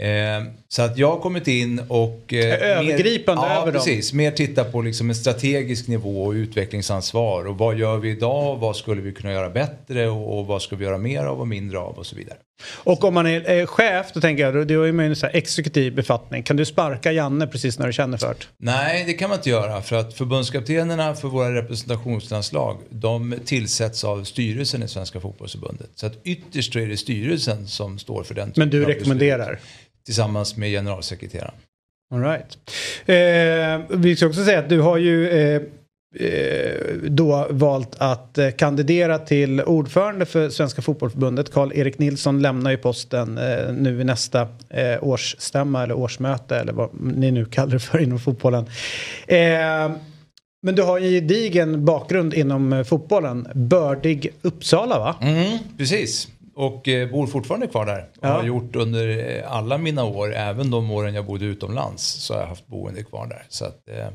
Eh, så att jag har kommit in och... Eh, Övergripande mer, ja, över precis. Dem. Mer titta på liksom en strategisk nivå och utvecklingsansvar. Och vad gör vi idag? Vad skulle vi kunna göra bättre? Och, och vad ska vi göra mer av och mindre av? Och så vidare. Och om man är chef, då tänker jag, är man ju en exekutiv befattning. Kan du sparka Janne precis när du känner för det? Nej, det kan man inte göra. För att förbundskaptenerna för våra representationslandslag, de tillsätts av styrelsen i Svenska fotbollsförbundet. Så att ytterst är det styrelsen som står för den Men du rekommenderar? Beslut tillsammans med generalsekreteraren. All right. Eh, vi ska också säga att du har ju eh, då valt att eh, kandidera till ordförande för Svenska Fotbollförbundet. Karl-Erik Nilsson lämnar ju posten eh, nu i nästa eh, årsstämma eller årsmöte eller vad ni nu kallar det för inom fotbollen. men du har en gedigen bakgrund inom fotbollen. Bördig Uppsala va? Mm, precis. Och eh, bor fortfarande kvar där. Och ja. har gjort under eh, alla mina år, även de åren jag bodde utomlands, så har jag haft boende kvar där. Så att, eh,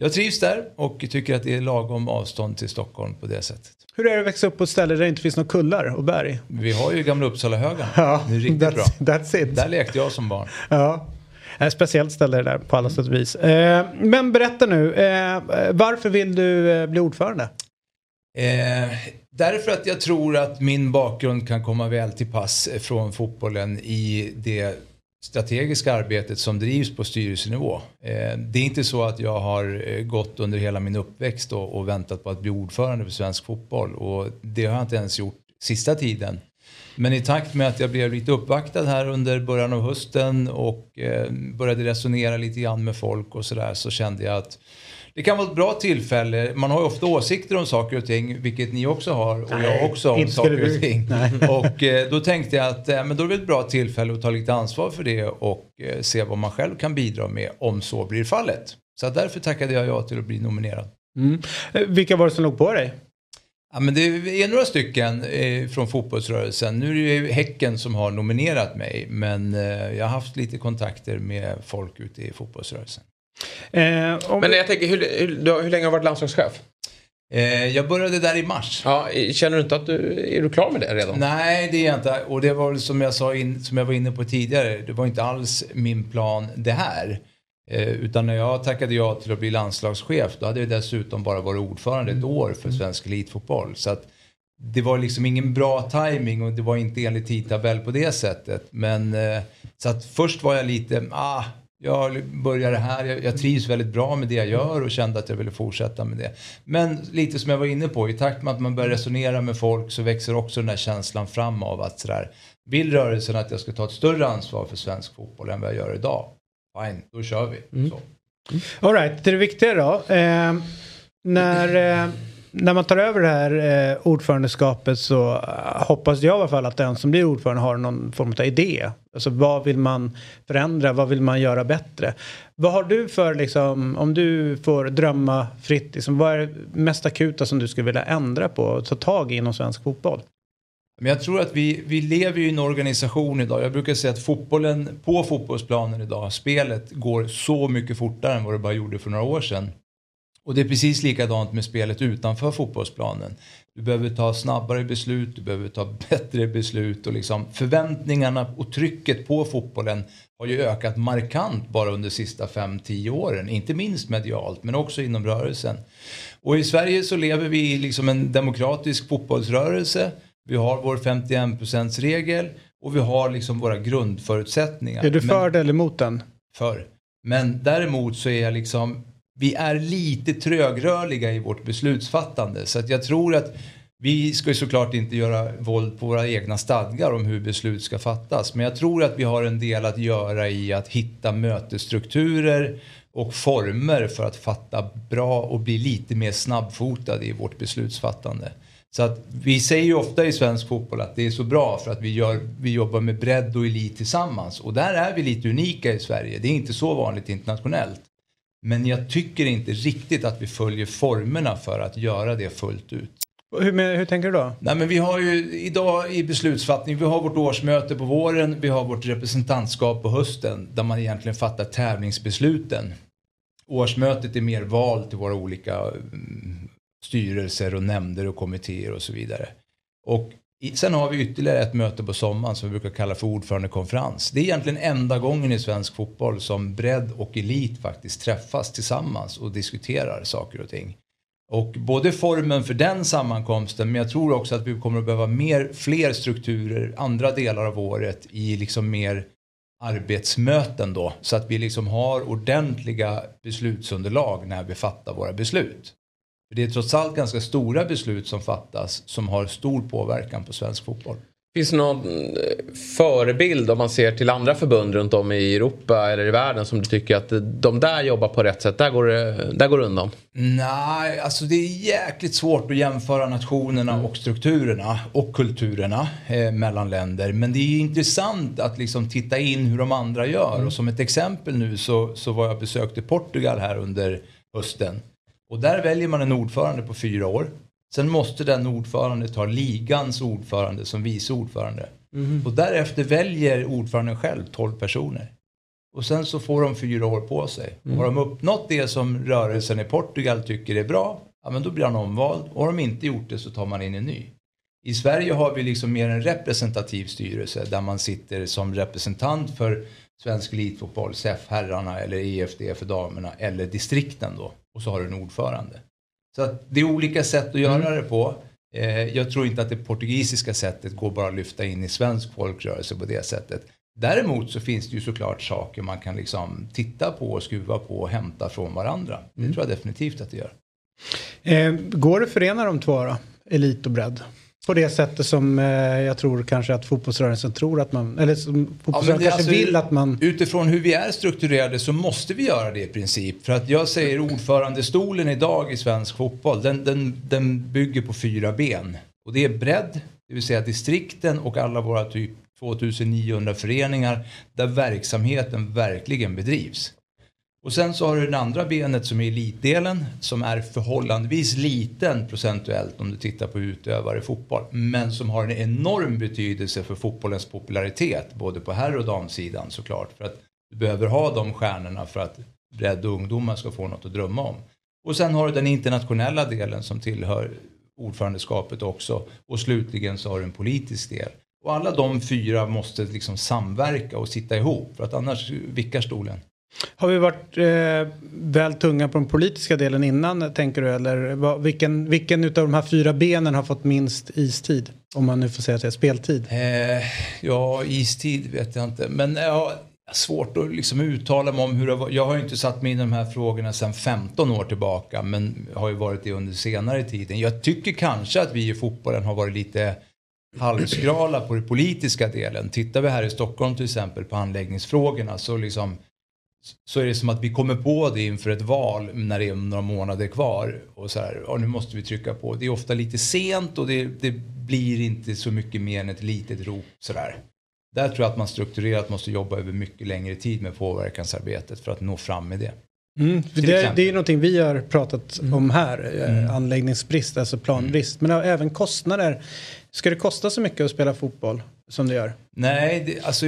jag trivs där och tycker att det är lagom avstånd till Stockholm på det sättt. Hur är det att växa upp på ett ställe där det inte finns några kullar och berg? Vi har ju Gamla Uppsala-högen. Ja, det är riktigt that's, bra. That's it. Där lekte jag som barn. Ja. Ett speciellt ställe det där på alla sätt och vis. Eh, men berätta nu, eh, varför vill du eh, bli ordförande? Eh, därför att jag tror att min bakgrund kan komma väl till pass från fotbollen i det strategiska arbetet som drivs på styrelsenivå. Eh, det är inte så att jag har eh, gått under hela min uppväxt och, väntat på att bli ordförande för svensk fotboll och det har jag inte ens gjort sista tiden. Men i takt med att jag blev lite uppvaktad här under början av hösten och eh, började resonera lite grann med folk och sådär så kände jag att det kan vara ett bra tillfälle. Man har ju ofta åsikter om saker och ting, vilket ni också har och Nej, jag också om saker och ting. Och eh, då tänkte jag att eh, men då är det ett bra tillfälle att ta lite ansvar för det och eh, se vad man själv kan bidra med om så blir fallet. Så därför tackade jag ja till att bli nominerad. Mm. Eh, vilka var det som låg på dig? Ja, men det är några stycken från fotbollsrörelsen. Nu är det ju Häcken som har nominerat mig, men jag har haft lite kontakter med folk ute i fotbollsrörelsen. Eh, Men jag tänker, hur, hur, hur länge har du varit landslagschef? Eh, jag började där i mars. Ja, känner du inte att du, är du klar med det redan? Nej, det är jag inte. Och det var som jag, sa in, som jag var inne på tidigare, det var inte alls min plan det här. Eh, utan när jag tackade ja till att bli landslagschef, då hade jag dessutom bara varit ordförande ett år för svensk elitfotboll. Så att det var liksom ingen bra timing och det var inte enligt tidtabell på det sättet. Men eh, så att först var jag lite, ah, jag började här, jag, jag trivs väldigt bra med det jag gör och kände att jag ville fortsätta med det. Men lite som jag var inne på, i takt med att man börjar resonera med folk så växer också den här känslan fram av att sådär, vill rörelsen att jag ska ta ett större ansvar för svensk fotboll än vad jag gör idag? Fine, då kör vi. Mm. Så. All right, det är det viktiga då. Eh, när, eh, när man tar över det här eh, ordförandeskapet så eh, hoppas jag i alla fall att den som blir ordförande har någon form av idé. Alltså vad vill man förändra, vad vill man göra bättre? Vad har du för, liksom, om du får drömma fritt, liksom, vad är det mest akuta som du skulle vilja ändra på och ta tag i inom svensk fotboll? Men jag tror att vi, vi lever i en organisation idag. Jag brukar säga att fotbollen på fotbollsplanen idag, spelet går så mycket fortare än vad det bara gjorde för några år sedan. Och det är precis likadant med spelet utanför fotbollsplanen. Du behöver ta snabbare beslut, du behöver ta bättre beslut och liksom förväntningarna och trycket på fotbollen har ju ökat markant bara under de sista 5-10 åren. Inte minst medialt men också inom rörelsen. Och i Sverige så lever vi i liksom en demokratisk fotbollsrörelse. Vi har vår 51 regel och vi har liksom våra grundförutsättningar. Är du för men, eller emot den? För. Men däremot så är jag liksom vi är lite trögrörliga i vårt beslutsfattande. Så att jag tror att vi ska ju såklart inte göra våld på våra egna stadgar om hur beslut ska fattas. Men jag tror att vi har en del att göra i att hitta mötesstrukturer och former för att fatta bra och bli lite mer snabbfotade i vårt beslutsfattande. Så att vi säger ju ofta i svensk fotboll att det är så bra för att vi, gör, vi jobbar med bredd och elit tillsammans. Och där är vi lite unika i Sverige. Det är inte så vanligt internationellt. Men jag tycker inte riktigt att vi följer formerna för att göra det fullt ut. Hur, hur tänker du då? Nej, men vi har ju idag i beslutsfattning, vi har vårt årsmöte på våren, vi har vårt representantskap på hösten där man egentligen fattar tävlingsbesluten. Årsmötet är mer val till våra olika mm, styrelser och nämnder och kommittéer och så vidare. Och Sen har vi ytterligare ett möte på sommaren som vi brukar kalla för ordförandekonferens. Det är egentligen enda gången i svensk fotboll som bredd och elit faktiskt träffas tillsammans och diskuterar saker och ting. Och både formen för den sammankomsten men jag tror också att vi kommer att behöva mer, fler strukturer andra delar av året i liksom mer arbetsmöten då. Så att vi liksom har ordentliga beslutsunderlag när vi fattar våra beslut. För det är trots allt ganska stora beslut som fattas som har stor påverkan på svensk fotboll. Finns det någon eh, förebild om man ser till andra förbund runt om i Europa eller i världen som du tycker att de där jobbar på rätt sätt, där går det, där går det undan? Nej, alltså det är jäkligt svårt att jämföra nationerna och strukturerna och kulturerna eh, mellan länder. Men det är intressant att liksom titta in hur de andra gör. Mm. Och som ett exempel nu så, så var jag besökte Portugal här under hösten. Och där väljer man en ordförande på fyra år. Sen måste den ordförande ta ligans ordförande som vice ordförande. Mm. Och därefter väljer ordföranden själv 12 personer. Och sen så får de fyra år på sig. Mm. Har de uppnått det som rörelsen i Portugal tycker är bra, ja men då blir han omvald. Och har de inte gjort det så tar man in en ny. I Sverige har vi liksom mer en representativ styrelse där man sitter som representant för svensk elitfotboll, SEF herrarna eller EFD för damerna eller distrikten då. Och så har du en ordförande. Så att det är olika sätt att göra mm. det på. Eh, jag tror inte att det portugisiska sättet går bara att lyfta in i svensk folkrörelse på det sättet. Däremot så finns det ju såklart saker man kan liksom titta på och skruva på och hämta från varandra. Det mm. tror jag definitivt att det gör. Eh, går det att förena de två då? Elit och bredd? På det sättet som eh, jag tror kanske att fotbollsrörelsen tror att man, eller som fotbollsrörelsen ja, kanske alltså, vill att man... Utifrån hur vi är strukturerade så måste vi göra det i princip. För att jag säger ordförandestolen idag i svensk fotboll, den, den, den bygger på fyra ben. Och det är bredd, det vill säga distrikten och alla våra typ 2900 föreningar där verksamheten verkligen bedrivs. Och sen så har du det andra benet som är elitdelen som är förhållandevis liten procentuellt om du tittar på utövare i fotboll. Men som har en enorm betydelse för fotbollens popularitet både på herr och damsidan såklart. För att du behöver ha de stjärnorna för att bredd och ungdomar ska få något att drömma om. Och sen har du den internationella delen som tillhör ordförandeskapet också. Och slutligen så har du en politisk del. Och alla de fyra måste liksom samverka och sitta ihop för att annars vickar stolen. Har vi varit eh, väl tunga på den politiska delen innan tänker du? Eller vad, vilken, vilken av de här fyra benen har fått minst istid? Om man nu får säga att det är speltid. Eh, ja, istid vet jag inte. Men ja, svårt att liksom uttala mig om hur det var. Jag har ju inte satt mig in i de här frågorna sedan 15 år tillbaka. Men har ju varit det under senare tiden. Jag tycker kanske att vi i fotbollen har varit lite halvskrala på den politiska delen. Tittar vi här i Stockholm till exempel på anläggningsfrågorna så liksom så är det som att vi kommer på det inför ett val när det är några månader kvar. Och så här, ja, nu måste vi trycka på. Det är ofta lite sent och det, det blir inte så mycket mer än ett litet rop sådär. Där tror jag att man strukturerat måste jobba över mycket längre tid med påverkansarbetet för att nå fram med det. Mm, det, det, är någonting vi har pratat mm. om här, eh, mm. anläggningsbrist, alltså planbrist. Men även kostnader. Ska det kosta så mycket att spela fotboll som det gör? Nej, det, alltså,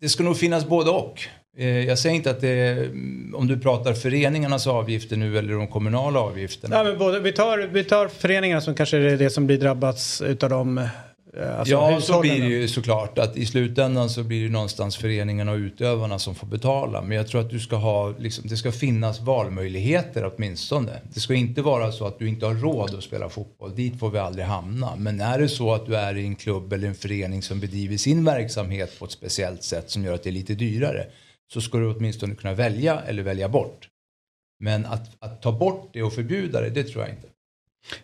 det ska nog finnas både och. Eh, jag säger inte att det är, om du pratar föreningarnas avgifter nu eller de kommunala avgifterna. Ja, men både, vi, tar, vi tar föreningarna som kanske är det som blir drabbats utav de Eh, alltså ja, så blir det ju såklart. Att I slutändan så blir det någonstans föreningarna och utövarna som får betala. Men jag tror att du ska ha, liksom, det ska finnas valmöjligheter åtminstone. Det ska inte vara så att du inte har råd att spela fotboll. Dit får vi aldrig hamna. Men är det så att du är i en klubb eller en förening som bedriver sin verksamhet på ett speciellt sätt som gör att det är lite dyrare. Så ska du åtminstone kunna välja eller välja bort. Men att, att ta bort det och förbjuda det, det tror jag inte.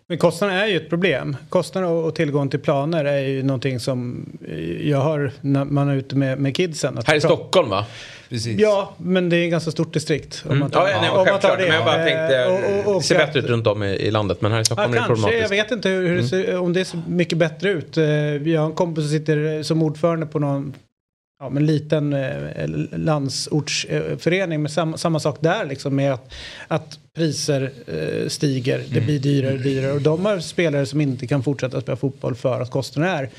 Men kostnaderna är ju ett problem. Kostnader och tillgång till planer är ju någonting som jag hör när man är ute med, med kidsen. Här i Stockholm va? Precis. Ja, men det är ett ganska stort distrikt. Om man tar, ja, nej, om man tar det. Men jag bara tänkte, och, och, och, det ser bättre ut runt om i, i landet. Men här i Stockholm ja, är det problematiskt. Jag vet inte hur, hur det ser, om det ser mycket bättre ut. Jag har en kompis som sitter som ordförande på någon ja, men liten eh, landsortsförening. Men sam, samma sak där liksom med att, att priser eh, stiger. Det blir dyrare och dyrare. Och de har spelare som inte kan fortsätta spela fotboll för att kostnaderna är.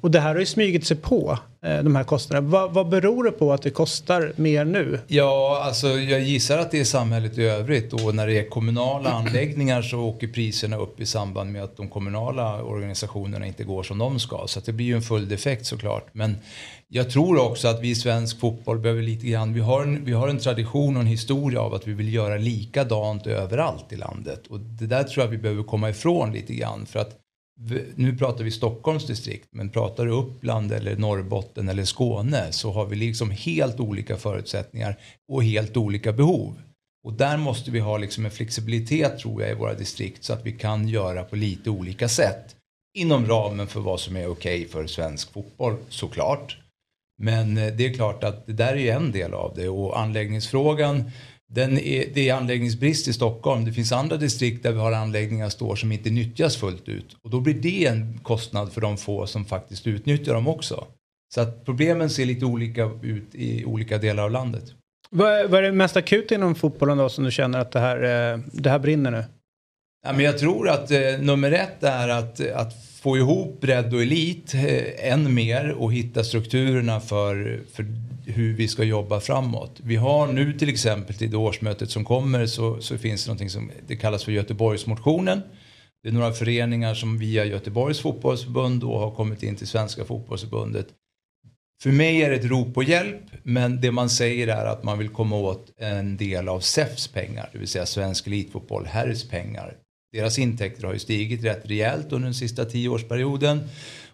Och det här har ju smugit sig på, eh, de här kostnaderna. Va, vad beror det på att det kostar mer nu? Ja, alltså jag gissar att det är samhället i övrigt. Och när det är kommunala anläggningar så åker priserna upp i samband med att de kommunala organisationerna inte går som de ska. Så det blir ju en följdeffekt såklart. Men jag tror också att vi i svensk fotboll behöver lite grann, vi har, en, vi har en tradition och en historia av att vi vill göra likadant överallt i landet. Och det där tror jag vi behöver komma ifrån lite grann. För att nu pratar vi Stockholms distrikt, men pratar du Uppland eller Norrbotten eller Skåne så har vi liksom helt olika förutsättningar och helt olika behov. Och där måste vi ha liksom en flexibilitet tror jag i våra distrikt så att vi kan göra på lite olika sätt. Inom ramen för vad som är okej okay för svensk fotboll såklart. Men eh, det är klart att det där är en del av det och anläggningsfrågan den är, det är anläggningsbrist i Stockholm. Det finns andra distrikt där vi har anläggningar står som inte nyttjas fullt ut. Och då blir det en kostnad för de få som faktiskt utnyttjar dem också. Så att problemen ser lite olika ut i olika delar av landet. Vad, vad är det mest akut inom fotbollen då som du känner att det här, eh, det här brinner nu? Ja, men jag tror att eh, nummer ett är att, att få ihop bredd och elit eh, än mer och hitta strukturerna för, för hur vi ska jobba framåt. Vi har nu till exempel till det årsmötet som kommer så, så finns det någonting som det kallas för Göteborgsmotionen. Det är några föreningar som via Göteborgs fotbollsförbund då har kommit in till Svenska fotbollsförbundet. För mig är det ett rop på hjälp men det man säger är att man vill komma åt en del av SEFs pengar, det vill säga Svensk Elitfotboll, herrs pengar. Deras intäkter har ju stigit rätt rejält under den sista tioårsperioden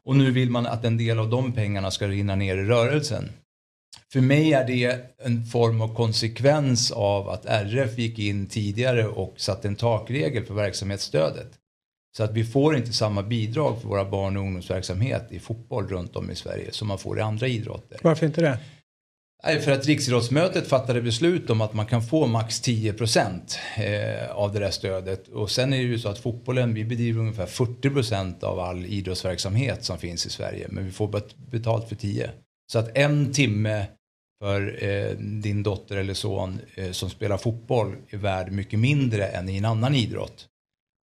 och nu vill man att en del av de pengarna ska rinna ner i rörelsen. För mig är det en form av konsekvens av att RF gick in tidigare och satte en takregel för verksamhetsstödet. Så att vi får inte samma bidrag för våra barn och ungdomsverksamhet i fotboll runt om i Sverige som man får i andra idrotter. Varför inte det? Nej, för att Riksidrottsmötet fattade beslut om att man kan få max 10 procent eh, av det där stödet. Och sen är det ju så att fotbollen, vi bedriver ungefär 40 procent av all idrottsverksamhet som finns i Sverige. Men vi får betalt för 10. Så att en timme för eh, din dotter eller son eh, som spelar fotboll är värd mycket mindre än i en annan idrott.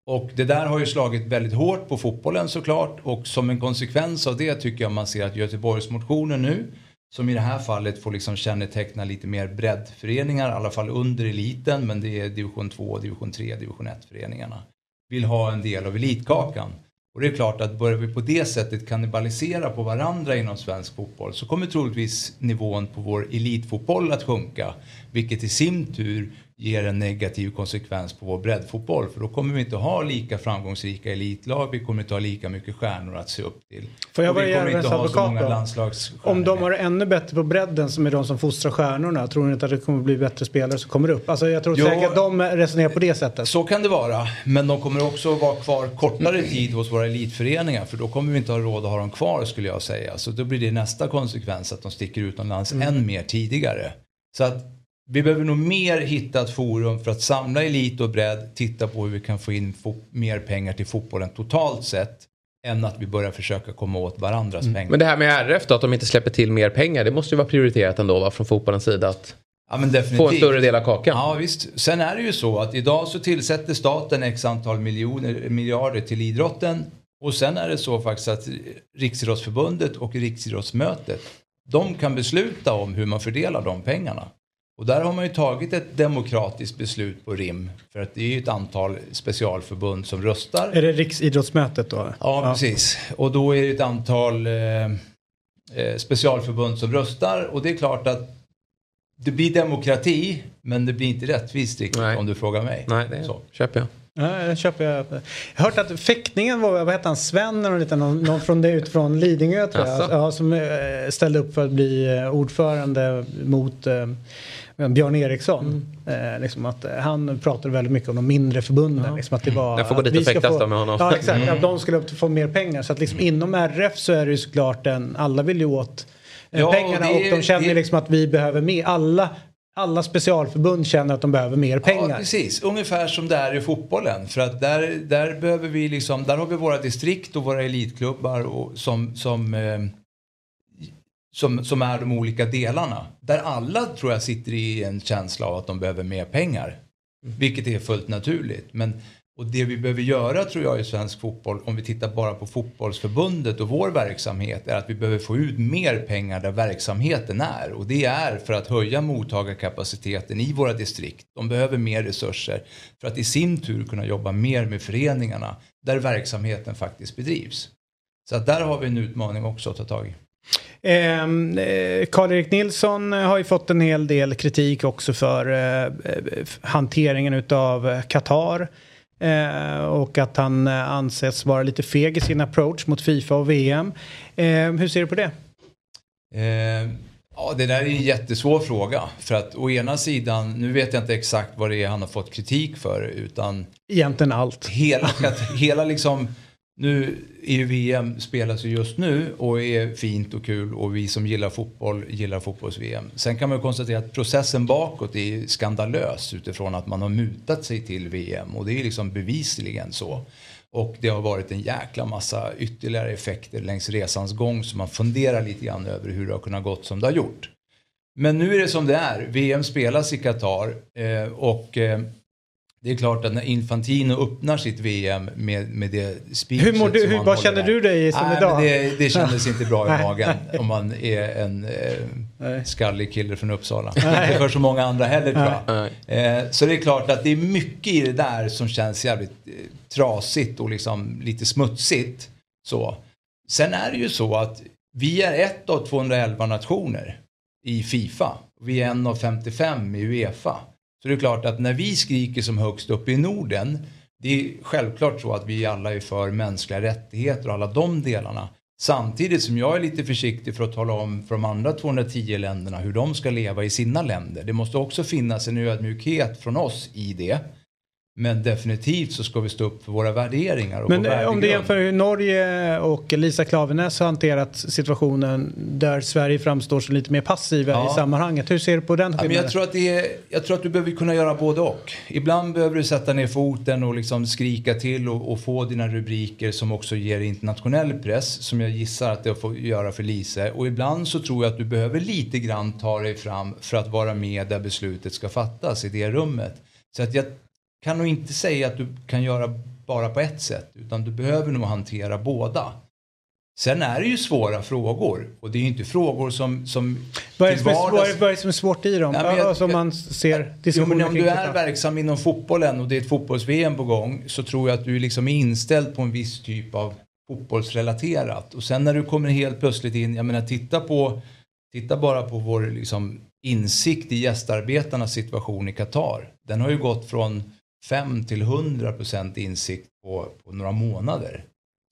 Och det där har ju slagit väldigt hårt på fotbollen såklart och som en konsekvens av det tycker jag man ser att Göteborgsmotionen nu som i det här fallet får liksom känneteckna lite mer breddföreningar, i alla fall under eliten, men det är division 2, division 3, division 1 föreningarna. Vill ha en del av elitkakan. Och det är klart att börjar vi på det sättet kannibalisera på varandra inom svensk fotboll så kommer troligtvis nivån på vår elitfotboll att sjunka. Vilket i sin tur ger en negativ konsekvens på vår breddfotboll. För då kommer vi inte ha lika framgångsrika elitlag, vi kommer inte ha lika mycket stjärnor att se upp till. Får jag vara djävulens advokat Om de har ännu bättre på bredden som är de som fostrar stjärnorna, tror ni inte att det kommer bli bättre spelare som kommer upp? Alltså jag tror jo, säkert att de resonerar på det sättet. Så kan det vara, men de kommer också vara kvar kortare tid hos våra elitföreningar för då kommer vi inte ha råd att ha dem kvar skulle jag säga. Så då blir det nästa konsekvens att de sticker utomlands mm. än mer tidigare. Så att vi behöver nog mer hitta ett forum för att samla elit och bredd, titta på hur vi kan få in mer pengar till fotbollen totalt sett. Än att vi börjar försöka komma åt varandras pengar. Men det här med RF då, att de inte släpper till mer pengar. Det måste ju vara prioriterat ändå va, från fotbollens sida. Att Ja, få en större del av kakan. Ja visst. Sen är det ju så att idag så tillsätter staten x antal miljoner, miljarder till idrotten. Och sen är det så faktiskt att Riksidrottsförbundet och Riksidrottsmötet de kan besluta om hur man fördelar de pengarna. Och där har man ju tagit ett demokratiskt beslut på RIM. För att det är ju ett antal specialförbund som röstar. Är det Riksidrottsmötet då? Ja, precis. Och då är det ett antal eh, eh, specialförbund som röstar. Och det är klart att det blir demokrati, men det blir inte rättvist riktigt om du frågar mig. Nej, det Så. köper jag. Ja, det köper jag. Jag har hört att fäktningen var, vad hette han, Sven eller lite, någon, någon från det utifrån Lidingö tror jag. Ja, som eh, ställde upp för att bli eh, ordförande mot eh, Björn Eriksson. Mm. Eh, liksom att, eh, han pratade väldigt mycket om de mindre förbunden. Liksom att det var, Jag får gå dit vi och ska fäktas få- med honom. Ja exakt, Mm. att de skulle upp- få mer pengar. Så att liksom inom RF så är det ju såklart en, alla vill ju åt eh, Ja, pengarna det och de känner det- liksom att vi behöver mer. Alla, alla specialförbund känner att de behöver mer pengar. Ja, precis. Ungefär som det är i fotbollen. För att där, där behöver vi liksom, där har vi våra distrikt och våra elitklubbar och, som, som, eh, som, som är de olika delarna. Där alla tror jag sitter i en känsla av att de behöver mer pengar. Vilket är fullt naturligt. Men, och det vi behöver göra tror jag i svensk fotboll, om vi tittar bara på fotbollsförbundet och vår verksamhet, är att vi behöver få ut mer pengar där verksamheten är. Och det är för att höja mottagarkapaciteten i våra distrikt. De behöver mer resurser för att i sin tur kunna jobba mer med föreningarna där verksamheten faktiskt bedrivs. Så att där har vi en utmaning också att ta tag i. Ehm, eh, Karl-Erik Nilsson har ju fått en hel del kritik också för eh, hanteringen utav Qatar. Eh, och att han eh, anses vara lite feg i sin approach mot Fifa och VM. Eh, hur ser du på det? Eh, ja, det där är en jättesvår fråga. För att å ena sidan, nu vet jag inte exakt vad det är han har fått kritik för. Utan Egentligen allt. hela, hela liksom, nu är ju VM spelas ju just nu och är fint och kul och vi som gillar fotboll gillar fotbolls-VM. Sen kan man ju konstatera att processen bakåt är skandalös utifrån att man har mutat sig till VM och det är liksom bevisligen så. Och det har varit en jäkla massa ytterligare effekter längs resans gång så man funderar lite grann över hur det har kunnat gått som det har gjort. Men nu är det som det är. VM spelas i Qatar eh, och eh, det är klart att när Infantino öppnar sitt VM med, med det speechet Hur mår du- hur- vad känner där. du dig som Nej, idag? Det, det kändes inte bra i magen om man är en eh, skallig kille från Uppsala. Inte för så många andra heller tror jag. Eh, så det är klart att det är mycket i det där som känns jävligt eh, trasigt och liksom lite smutsigt. Så. Sen är det ju så att vi är ett av 211 nationer i Fifa. Vi är en av 55 i Uefa. Så det är klart att när vi skriker som högst upp i Norden, det är självklart så att vi alla är för mänskliga rättigheter och alla de delarna. Samtidigt som jag är lite försiktig för att tala om för de andra 210 länderna hur de ska leva i sina länder. Det måste också finnas en ödmjukhet från oss i det. Men definitivt så ska vi stå upp för våra värderingar och Men vår eh, om du jämför hur Norge och Lisa Klaveness har hanterat situationen där Sverige framstår som lite mer passiva Ja. i sammanhanget. Hur ser du på den Ja, skillnaden? jag, tror att det är, jag tror att du behöver kunna göra både och. Ibland behöver du sätta ner foten och liksom skrika till och, och få dina rubriker som också ger internationell press som jag gissar att det får göra för Lise. Och ibland så tror jag att du behöver lite grann ta dig fram för att vara med där beslutet ska fattas i det rummet. Så att jag kan nog inte säga att du kan göra bara på ett sätt utan du behöver nog hantera båda. Sen är det ju svåra frågor och det är ju inte frågor som, som Vad är, det som vardags- är, vad är det som är svårt i dem? Men jag- alltså, om jag- man ser Jo, men om du är verksam inom fotbollen och det är ett fotbolls-VM på gång så tror jag att du liksom är inställd på en viss typ av fotbollsrelaterat. Och sen när du kommer helt plötsligt in, jag menar titta på, titta bara på vår liksom insikt i gästarbetarnas situation i Qatar. Den har ju gått från 5 till 100 procent insikt på, på några månader.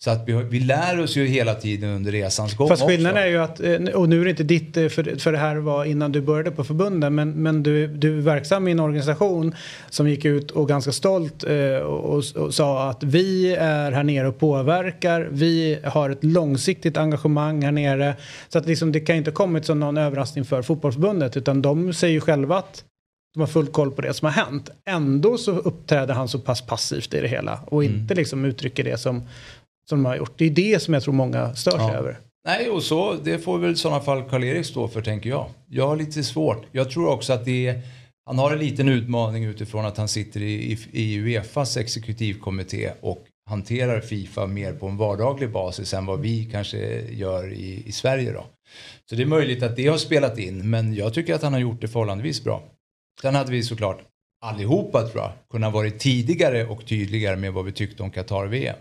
Så att vi, vi lär oss ju hela tiden under resans gång Fast skillnaden är ju att, eh, och nu är det inte ditt, eh, för, för det här var innan du började på förbunden, men, men du, du är verksam i en organisation som gick ut och ganska stolt eh, och, och, och sa att vi är här nere och påverkar, vi har ett långsiktigt engagemang här nere. Så att liksom, det kan inte ha kommit som någon överraskning för fotbollsförbundet, utan de säger ju själva att De har full koll på det som har hänt. Ändå så uppträder han så pass passivt i det hela och Mm. inte liksom uttrycker det som, som de har gjort. Det är det som jag tror många stör sig Ja. över. Nej, och så, det får väl i sådana fall Karl-Erik stå för tänker jag. Jag har lite svårt. Jag tror också att det är, han har en liten utmaning utifrån att han sitter i, i, i Uefas exekutivkommitté och hanterar Fifa mer på en vardaglig basis än vad vi kanske gör i, i Sverige då. Så det är möjligt att det har spelat in, men jag tycker att han har gjort det förhållandevis bra. Sen hade vi såklart allihopa tror jag kunnat varit tidigare och tydligare med vad vi tyckte om Qatar-VM.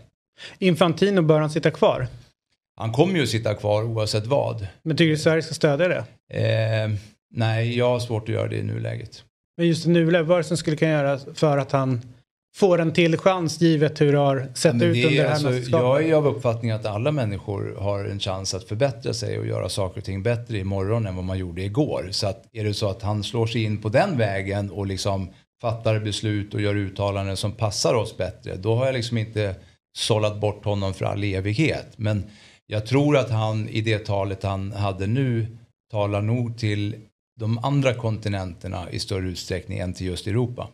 Infantino, bör han sitta kvar? Han kommer ju att sitta kvar oavsett vad. Men tycker du Sverige ska stödja det? Eh, nej, jag har svårt att göra det i nuläget. Men just nu, vad är det som skulle kunna göra för att han får en till chans givet hur det har sett Men ut det under är det här alltså, jag är av uppfattningen att alla människor har en chans att förbättra sig och göra saker och ting bättre imorgon än vad man gjorde igår. Så att är det så att han slår sig in på den vägen och liksom fattar beslut och gör uttalanden som passar oss bättre, då har jag liksom inte sållat bort honom för all evighet. Men jag tror att han i det talet han hade nu talar nog till de andra kontinenterna i större utsträckning än till just Europa.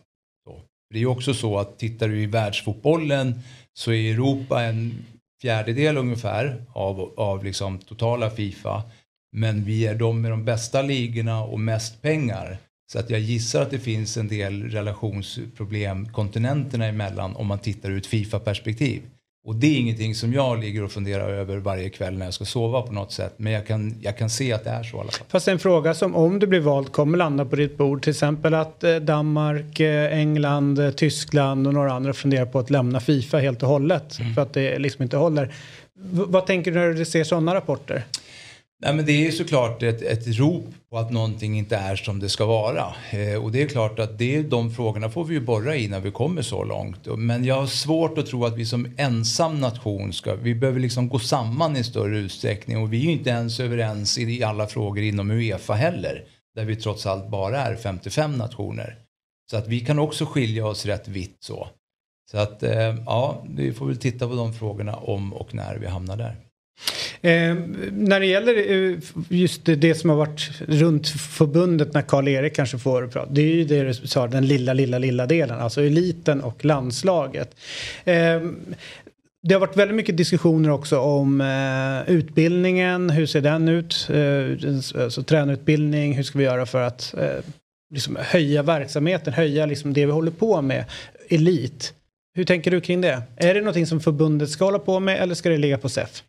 Det är ju också så att tittar du i världsfotbollen så är Europa en fjärdedel ungefär av, av liksom totala Fifa. Men vi är de med de bästa ligorna och mest pengar. Så att jag gissar att det finns en del relationsproblem kontinenterna emellan om man tittar ur ett Fifa-perspektiv. Och det är ingenting som jag ligger och funderar över varje kväll när jag ska sova på något sätt. Men jag kan, jag kan se att det är så i alla fall. Fast en fråga som om du blir vald kommer landa på ditt bord. Till exempel att eh, Danmark, eh, England, eh, Tyskland och några andra funderar på att lämna Fifa helt och hållet. Mm. För att det liksom inte håller. V- vad tänker du när du ser sådana rapporter? Nej, men det är ju såklart ett, ett rop på att någonting inte är som det ska vara. Eh, och det är klart att det, de frågorna får vi ju borra i när vi kommer så långt. Men jag har svårt att tro att vi som ensam nation ska, vi behöver liksom gå samman i större utsträckning. Och vi är ju inte ens överens i, i alla frågor inom Uefa heller. Där vi trots allt bara är 55 nationer. Så att vi kan också skilja oss rätt vitt så. Så att eh, ja, vi får väl titta på de frågorna om och när vi hamnar där. Eh, när det gäller eh, just det, det som har varit runt förbundet när Karl-Erik kanske får prata. Det är ju det du sa, den lilla, lilla, lilla delen. Alltså eliten och landslaget. Eh, det har varit väldigt mycket diskussioner också om eh, utbildningen. Hur ser den ut? Eh, alltså tränarutbildning. Hur ska vi göra för att eh, liksom höja verksamheten? Höja liksom det vi håller på med. Elit. Hur tänker du kring det? Är det någonting som förbundet ska hålla på med eller ska det ligga på SEF?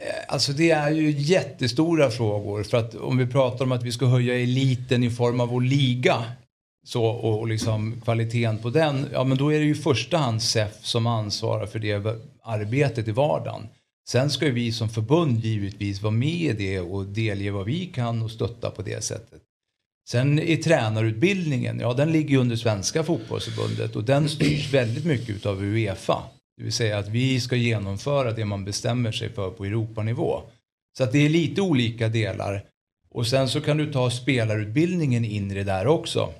Eh, alltså det är ju jättestora frågor för att om vi pratar om att vi ska höja eliten i form av vår liga så, och, och liksom kvaliteten på den, ja men då är det ju i första hand SEF som ansvarar för det arbetet i vardagen. Sen ska ju vi som förbund givetvis vara med i det och delge vad vi kan och stötta på det sättet. Sen i tränarutbildningen, ja den ligger ju under Svenska fotbollsförbundet och den styrs väldigt mycket utav Uefa. Det vill säga att vi ska genomföra det man bestämmer sig för på Europanivå. Så att det är lite olika delar. Och sen så kan du ta spelarutbildningen in i det där också.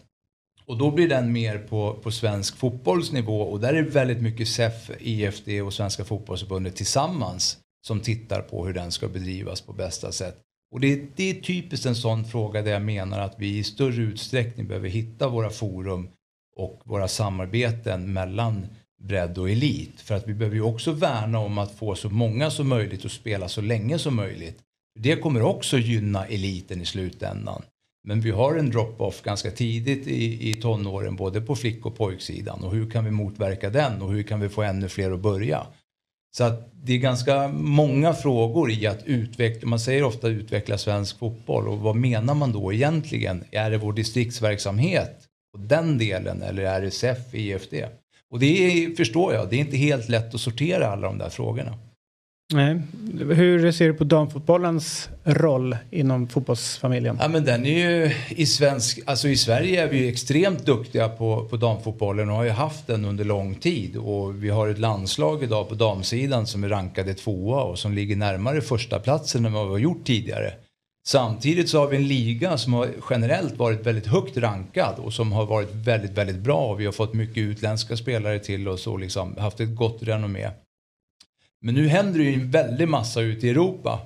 Och då blir den mer på, på svensk fotbollsnivå och där är det väldigt mycket SEF, IFD och Svenska fotbollsförbundet tillsammans som tittar på hur den ska bedrivas på bästa sätt. Och det, det är typiskt en sån fråga där jag menar att vi i större utsträckning behöver hitta våra forum och våra samarbeten mellan bredd och elit. För att vi behöver ju också värna om att få så många som möjligt att spela så länge som möjligt. Det kommer också gynna eliten i slutändan. Men vi har en drop-off ganska tidigt i, i tonåren både på flick och pojksidan och hur kan vi motverka den och hur kan vi få ännu fler att börja? Så att det är ganska många frågor i att utveckla, man säger ofta utveckla svensk fotboll och vad menar man då egentligen? Är det vår distriktsverksamhet och den delen eller är det SEF, IFD? Och det är, förstår jag, det är inte helt lätt att sortera alla de där frågorna. Nej. Hur ser du på damfotbollens roll inom fotbollsfamiljen? Ja men den är ju i svensk, alltså i Sverige är vi ju extremt duktiga på, på damfotbollen och har ju haft den under lång tid. Och vi har ett landslag idag på damsidan som är rankade tvåa och som ligger närmare första platsen än vad vi har gjort tidigare. Samtidigt så har vi en liga som har generellt varit väldigt högt rankad och som har varit väldigt, väldigt bra. Vi har fått mycket utländska spelare till oss och liksom haft ett gott renommé. Men nu händer det ju en väldig massa ute i Europa.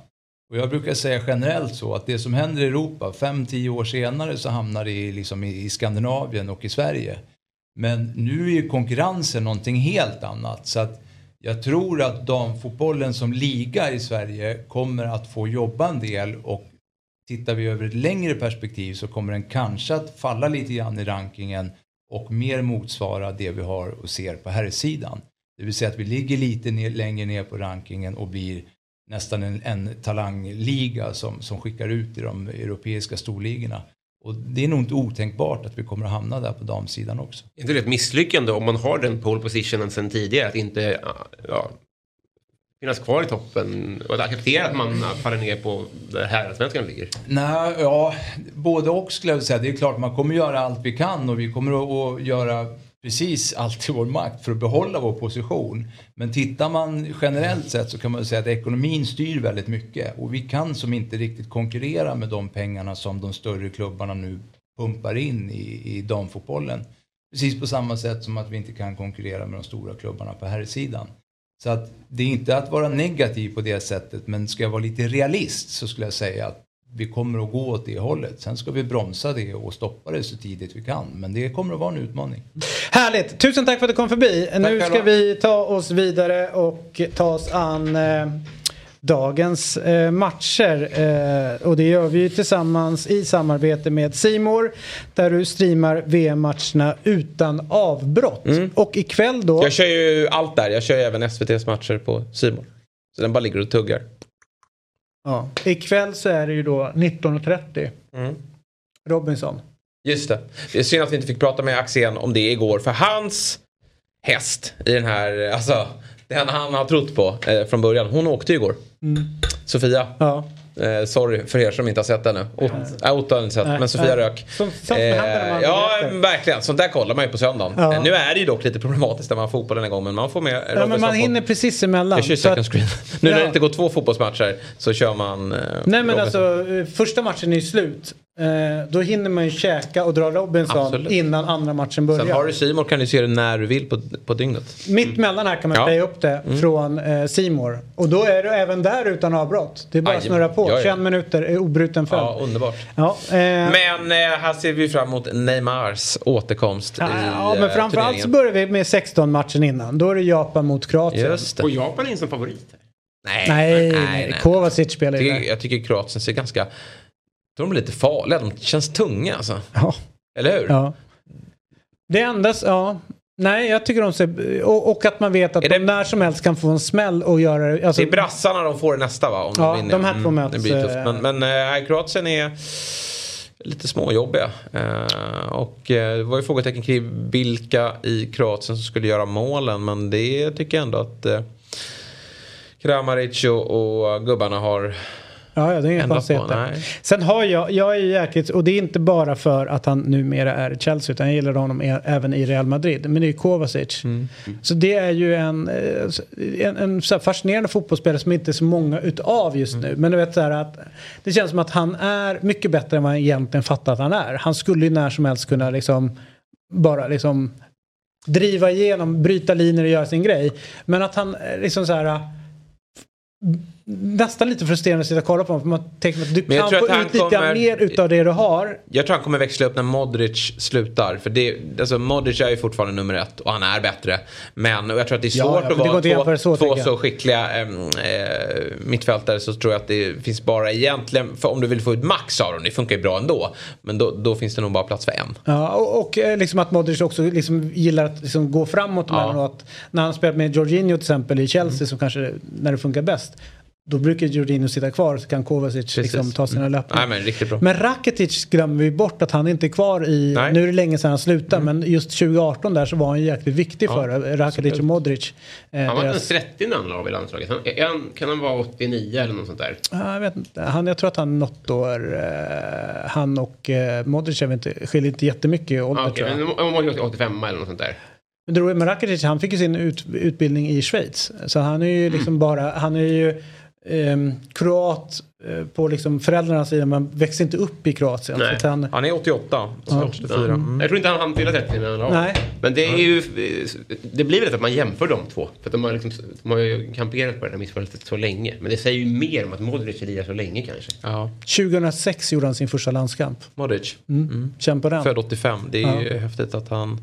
Och jag brukar säga generellt så att det som händer i Europa, fem tio år senare så hamnar det liksom i, i Skandinavien och i Sverige. Men nu är ju konkurrensen någonting helt annat. Så att jag tror att damfotbollen som liga i Sverige kommer att få jobba en del och tittar vi över ett längre perspektiv så kommer den kanske att falla lite grann i rankingen och mer motsvara det vi har och ser på här sidan. Det vill säga att vi ligger lite ner, längre ner på rankingen och blir nästan en, en talangliga som, som skickar ut i de europeiska storligorna. Och det är nog inte otänkbart att vi kommer att hamna där på damsidan också. Är inte det ett misslyckande om man har den pole positionen sedan tidigare? Att inte ja, finnas kvar i toppen och att acceptera att man faller ner på där herrallsvenskan ligger? Nej, ja, både och skulle jag vilja säga. Det är klart man kommer göra allt vi kan och vi kommer att, att göra precis allt i vår makt för att behålla vår position. Men tittar man generellt sett så kan man säga att ekonomin styr väldigt mycket och vi kan som inte riktigt konkurrera med de pengarna som de större klubbarna nu pumpar in i, i damfotbollen. Precis på samma sätt som att vi inte kan konkurrera med de stora klubbarna på herrsidan. Så att det är inte att vara negativ på det sättet men ska jag vara lite realist så skulle jag säga att vi kommer att gå åt det hållet. Sen ska vi bromsa det och stoppa det så tidigt vi kan. Men det kommer att vara en utmaning. Härligt! Tusen tack för att du kom förbi. Tack nu ska vi ta oss vidare och ta oss an eh, dagens eh, matcher. Eh, och det gör vi tillsammans i samarbete med Simor Där du streamar VM-matcherna utan avbrott. Mm. Och ikväll då... Jag kör ju allt där. Jag kör ju även SVTs matcher på Simor Så den bara ligger och tuggar. Ja. Ikväll så är det ju då 19.30. Mm. Robinson. Just det. Det är synd att vi inte fick prata med Axén om det igår. För hans häst i den här, alltså den han har trott på eh, från början. Hon åkte ju igår. Mm. Sofia. Ja. Eh, sorry för er som inte har sett den nu. Ot äh, Otto har inte sett, men Sofia rök. Som, som eh, ja, verkligen. Sånt där kollar man ju på söndagen. Ja. Eh, nu är det ju dock lite problematiskt när man har fotbollen igång, men man får med Ja, men man hinner precis emellan. Det second screen. nu när det inte går två fotbollsmatcher så kör man... Eh, Nej, men alltså första matchen är ju slut. Eh, då hinner man ju käka och dra Robinson Absolut. innan andra matchen börjar. Sen har du Simor kan du se det när du vill på, på dygnet. Mitt mm. mellan här kan man ja. upp det mm. från eh, Simor. Och då är du även där utan avbrott. Det är bara att snurra på. Ja, ja. 21 minuter obruten följd. Ja, underbart. Ja, eh. Men eh, här ser vi fram emot Neymars återkomst ja, i Ja, men eh, framförallt så börjar vi med 16 matchen innan. Då är det Japan mot Kroatien. Just det. Och Japan in som favorit? Nej, nej, nej, nej. Kovacic spelar ju där. Jag tycker Kroatien ser ganska de är lite farliga, de känns tunga alltså. Ja. Eller hur? Ja. Det enda, ja. Nej, jag tycker de ser... Och, och att man vet att det, de när som helst kan få en smäll och göra det. Alltså, det är brassarna de får nästa va? Om ja, de, de här två mm, möts. Det blir tufft. Men, men äh, Kroatien är lite småjobbiga. Uh, och uh, det var ju frågetecken kring vilka i Kroatien som skulle göra målen. Men det tycker jag ändå att uh, Kramaric och, och gubbarna har Ja, ja det är inga konstigheter. Sen har jag, jag är jäkligt, och det är inte bara för att han numera är i Chelsea utan jag gillar honom e- även i Real Madrid. Men det är Kovacic. Mm. Så det är ju en, eh, en, en fascinerande fotbollsspelare som inte är så många utav just nu. Mm. Men du vet så här att det känns som att han är mycket bättre än vad han egentligen fattar att han är. Han skulle ju när som helst kunna liksom bara liksom driva igenom, bryta linjer och göra sin grej. Men att han eh, liksom så här nästan lite frustrerande att sitta och kolla på honom. För man tänker att du kan få ut lite kommer, mer utav det du har. Jag tror han kommer växla upp när Modric slutar. För det, alltså Modric är ju fortfarande nummer ett och han är bättre. Men jag tror att det är svårt ja, ja, att vara två, så, två så skickliga äh, mittfältare så tror jag att det finns bara egentligen, för om du vill få ut max av dem, det funkar ju bra ändå. Men då, då finns det nog bara plats för en. Ja, och, och eh, liksom att Modric också liksom gillar att liksom gå framåt. Ja. Att när han spelat med Jorginho till exempel i Chelsea mm. så kanske när det funkar bäst då brukar Jorginho sitta kvar så kan Kovacic liksom ta sina mm. löpningar. Nej, men, men, Rakitic glömmer vi bort att han inte är kvar i, Nej. nu är det länge sedan han slutade mm. men just 2018 där så var han jäkligt viktig ja, för Rakitic och Modric. Eh, han var deras... 30 när han la av i landslaget. Han, han, kan han vara 89 eller något sånt där? jag vet inte. Han, jag tror att han något år, eh, han och eh, Modric inte, skiljer inte jättemycket i ålder ah, okay. tror jag. Men Modric 85 eller något sånt där? Men Rakitic han fick ju sin ut, utbildning i Schweiz. Så han är ju liksom mm. bara, han är ju ehm, kroat eh, på liksom föräldrarnas sida men växte inte upp i Kroatien. Nej. Så att han, Han är 88. Ja. 84. Mm. Jag tror inte han hann fylla 30 men ja. Nej. Men det är ju, det blir väl att man jämför de två. För att de har, liksom, de har ju kamperat på det här missförhållandet så länge. Men det säger ju mer om att Modric lirar så länge kanske. Ja, 2006 gjorde han sin första landskamp. Modric. Mm. Känn på den. Född 85. Det är ju häftigt att han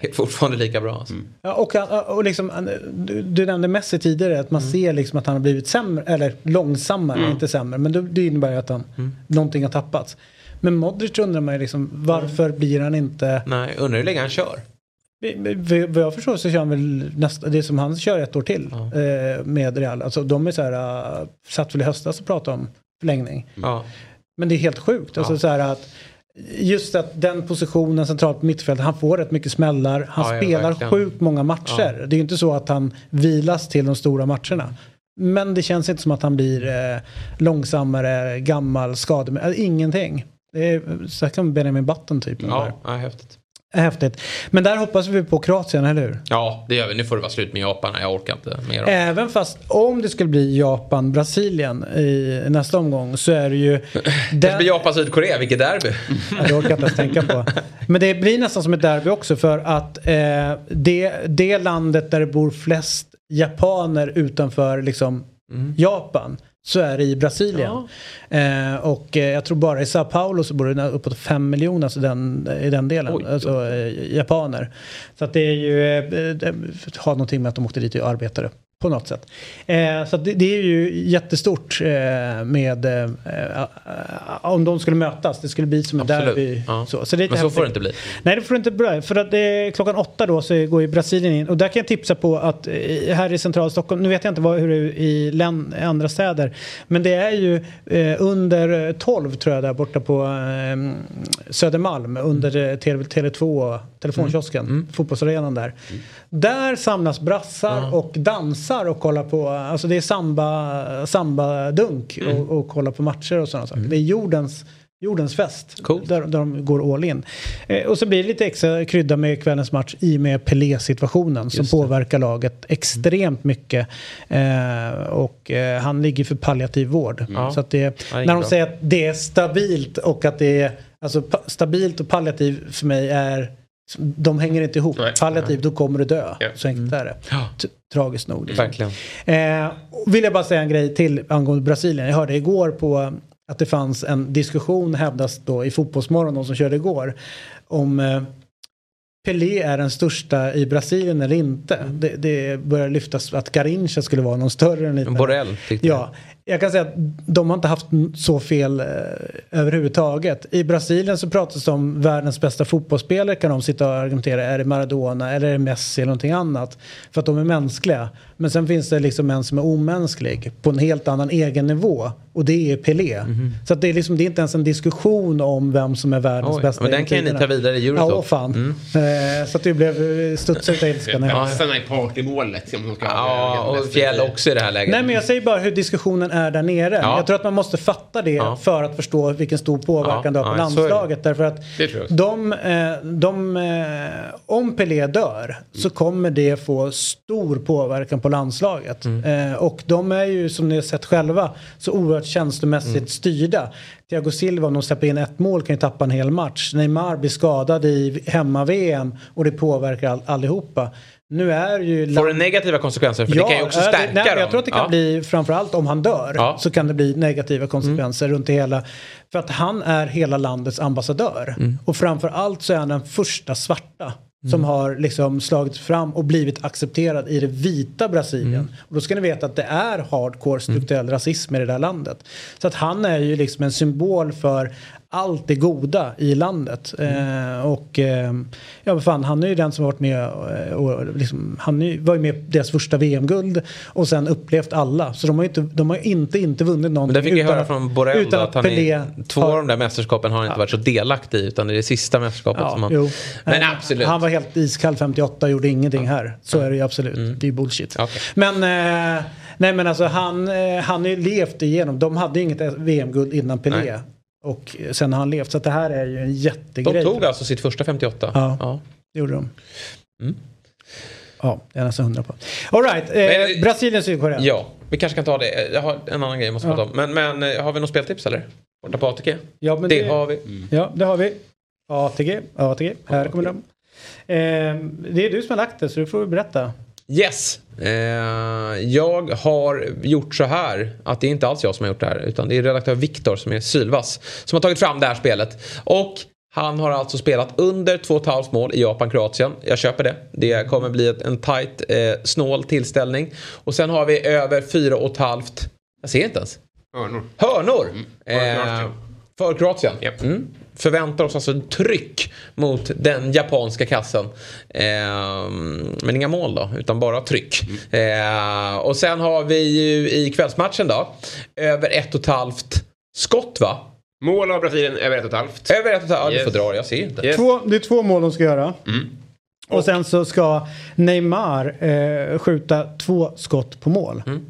är fortfarande lika bra. Alltså. Ja, och, och liksom, du, du nämnde Messi tidigare, att man ser liksom att han har blivit sämre, eller långsammare, inte sämre. Men det, det innebär ju att han, någonting har tappats. Men Modric undrar man ju liksom, varför blir han inte... Nej, undrar hur länge han kör. Vad jag förstår så kör han väl nästa, det är som han kör ett år till eh, med Real. Alltså de är så här, uh, satt väl i höstas och pratade om förlängning. Ja. Men det är helt sjukt. Alltså Ja. så här att just att den positionen centralt på mittfältet, han får rätt mycket smällar. Han Ja, ja, spelar verkligen. sjukt många matcher. Det är ju inte så att han vilas till de stora matcherna. Men det känns inte som att han blir eh, långsammare, gammal, skadad. Äh, ingenting. Det är, så här kan Benjamin Button typ. Ja, ja, häftigt. Häftigt. Men där hoppas vi på Kroatien, eller hur? Ja, det gör vi. Nu får det vara slut med Japan. Jag orkar inte mer. Även fast om det skulle bli Japan-Brasilien i nästa omgång så är det ju... Det blir Japan-Sydkorea, vilket derby. Ja, det orkar jag inte ens tänka på. Men det blir nästan som ett derby också för att eh, det, det landet där det bor flest japaner utanför liksom, Japan så är det i Brasilien. Eh, och eh, jag tror bara i Sao Paulo så bor det uppåt 5 miljoner alltså den, i den delen. Oj, alltså eh, japaner. Så att det är ju, eh, det har någonting med att de åkte dit och arbetade på något sätt. Eh, så det, det är ju jättestort eh, med eh, eh, om de skulle mötas. Det skulle bli som en derby. Ja. Så, så det är Men så häftigt. får det inte bli. Nej, det får det inte bli. För att det är klockan åtta då så går ju Brasilien in. Och där kan jag tipsa på att eh, här i centrala Stockholm, nu vet jag inte vad, hur det är i län, andra städer, men det är ju eh, under 12 tror jag där borta på eh, Södermalm under eh, Tele, Tele2 telefonkiosken, fotbollsarenan där. Där samlas brassar och dansar och kollar på, alltså det är samba, samba-dunk och, och kollar på matcher och sådana saker. Det är jordens Jordens fest. Där, där de går all in. Eh, och så blir det lite extra krydda med kvällens match i och med Pelé-situationen som påverkar laget extremt mycket. Eh, och eh, han ligger för palliativ vård. Ja. Så att det, Ja, när de säger att det är stabilt och att det är alltså, stabilt och palliativ för mig är de hänger inte ihop. Palliativ, då kommer du dö. Så enkelt är det. T- Tragiskt nog. liksom. Verkligen. Eh, vill jag bara säga en grej till angående Brasilien. Jag hörde igår på att det fanns en diskussion hävdas då i Fotbollsmorgon, de som körde igår, om eh, Pelé är den största i Brasilien eller inte. Det, det börjar lyftas att Garincha skulle vara någon större än lite. Borrell tyckte Ja, jag kan säga att de har inte haft så fel eh, överhuvudtaget. I Brasilien så pratas det om världens bästa fotbollsspelare kan de sitta och argumentera. Är det Maradona eller är det Messi eller någonting annat? För att de är mänskliga. Men sen finns det liksom en som är omänsklig på en helt annan egen nivå. Och det är Pelé. Så att det, är liksom, det är inte ens en diskussion om vem som är världens Oj, bästa men den kan ju ni ta vidare i Eurotop. Ja, åh fan. Eh, så att det blev eh, studsigt av ilska. när jag- Brassarna i partymålet. Ja, och Fjäll också i det här läget. Nej men jag säger bara hur diskussionen är där nere. Ja. Jag tror att man måste fatta det för att förstå vilken stor påverkan Ja, det har på ja, så landslaget. Därför att de, eh, de, eh, om Pelé dör så kommer det få stor påverkan på landslaget. Mm. Eh, och de är ju som ni har sett själva så oerhört känslomässigt Mm. styrda. Thiago Silva om de släpper in ett mål kan ju tappa en hel match. Neymar blir skadad i hemma-VM och det påverkar all, allihopa. Nu är ju Får det negativa konsekvenser? För det kan ju också ja, det- stärka nej, dem. Jag tror att det kan Ja. bli, framförallt om han dör, Ja. Mm. så kan det bli negativa konsekvenser runt det hela. För att han är hela landets ambassadör. Mm. Och framförallt så är han den första svarta Mm. som har liksom slagit fram och blivit accepterad i det vita Brasilien. Mm. Och då ska ni veta att det är hardcore strukturell rasism i det där landet. Så att han är ju liksom en symbol för allt det goda i landet. Mm. Eh, och eh, ja, fan, han är ju den som har varit med eh, och liksom, han ju- var ju med deras första VM-guld och sen upplevt alla. Så de har ju inte, de har ju inte, inte vunnit Men någonting. det fick jag utan höra att- från Borrell utan att han Pelé är, två av de där mästerskapen har han inte varit så delaktig i utan det är det sista mästerskapet som Ja, han... jo. Men Eh, absolut. Han var helt iskall 58 gjorde ingenting här. Så är det ju absolut. Det är bullshit. Mm. Okej. Men, eh, nej men alltså han, eh, han har ju levt igenom. De hade inget VM-guld innan Pelé. Nej. Och sen har han levt. Så det här är ju en De jättegrej. tog alltså sitt första 58? Ja. Det gjorde de. Ja, det är jag nästan hundra på. Alright, eh, Brasilien, Sydkorea. Ja, vi kanske kan ta det. Jag har en annan grej jag måste Ja. prata om. Men, men eh, har vi något speltips eller? Borta på ATG? Ja, men det, det- har vi. Ja, det har vi. ATG, ATG, här kommer de. Eh, det är du som har lagt det, så du får berätta. Yes! Eh, jag har gjort så här att det är inte alls jag som har gjort det här utan det är redaktör Viktor som är sylvass som har tagit fram det här spelet. Och han har alltså spelat under 2,5 mål i Japan-Kroatien. Jag köper det. Det kommer bli en tight, eh, snål tillställning. Och sen har vi över 4,5. Jag ser inte ens. Hörnor. Hörnor! För Kroatien. Eh, för Kroatien. Mm. Förväntar oss alltså en tryck mot den japanska kassen. Eh, men inga mål då, utan bara tryck. Eh, och sen har vi ju i kvällsmatchen då, över ett och ett halvt skott va? Mål av Brasilien över ett och ett halvt. Över ett och ett halvt, Yes. du får dra, jag ser inte. Två, det är två mål de ska göra. Mm. Och sen så ska Neymar eh, skjuta två skott på mål. Mm.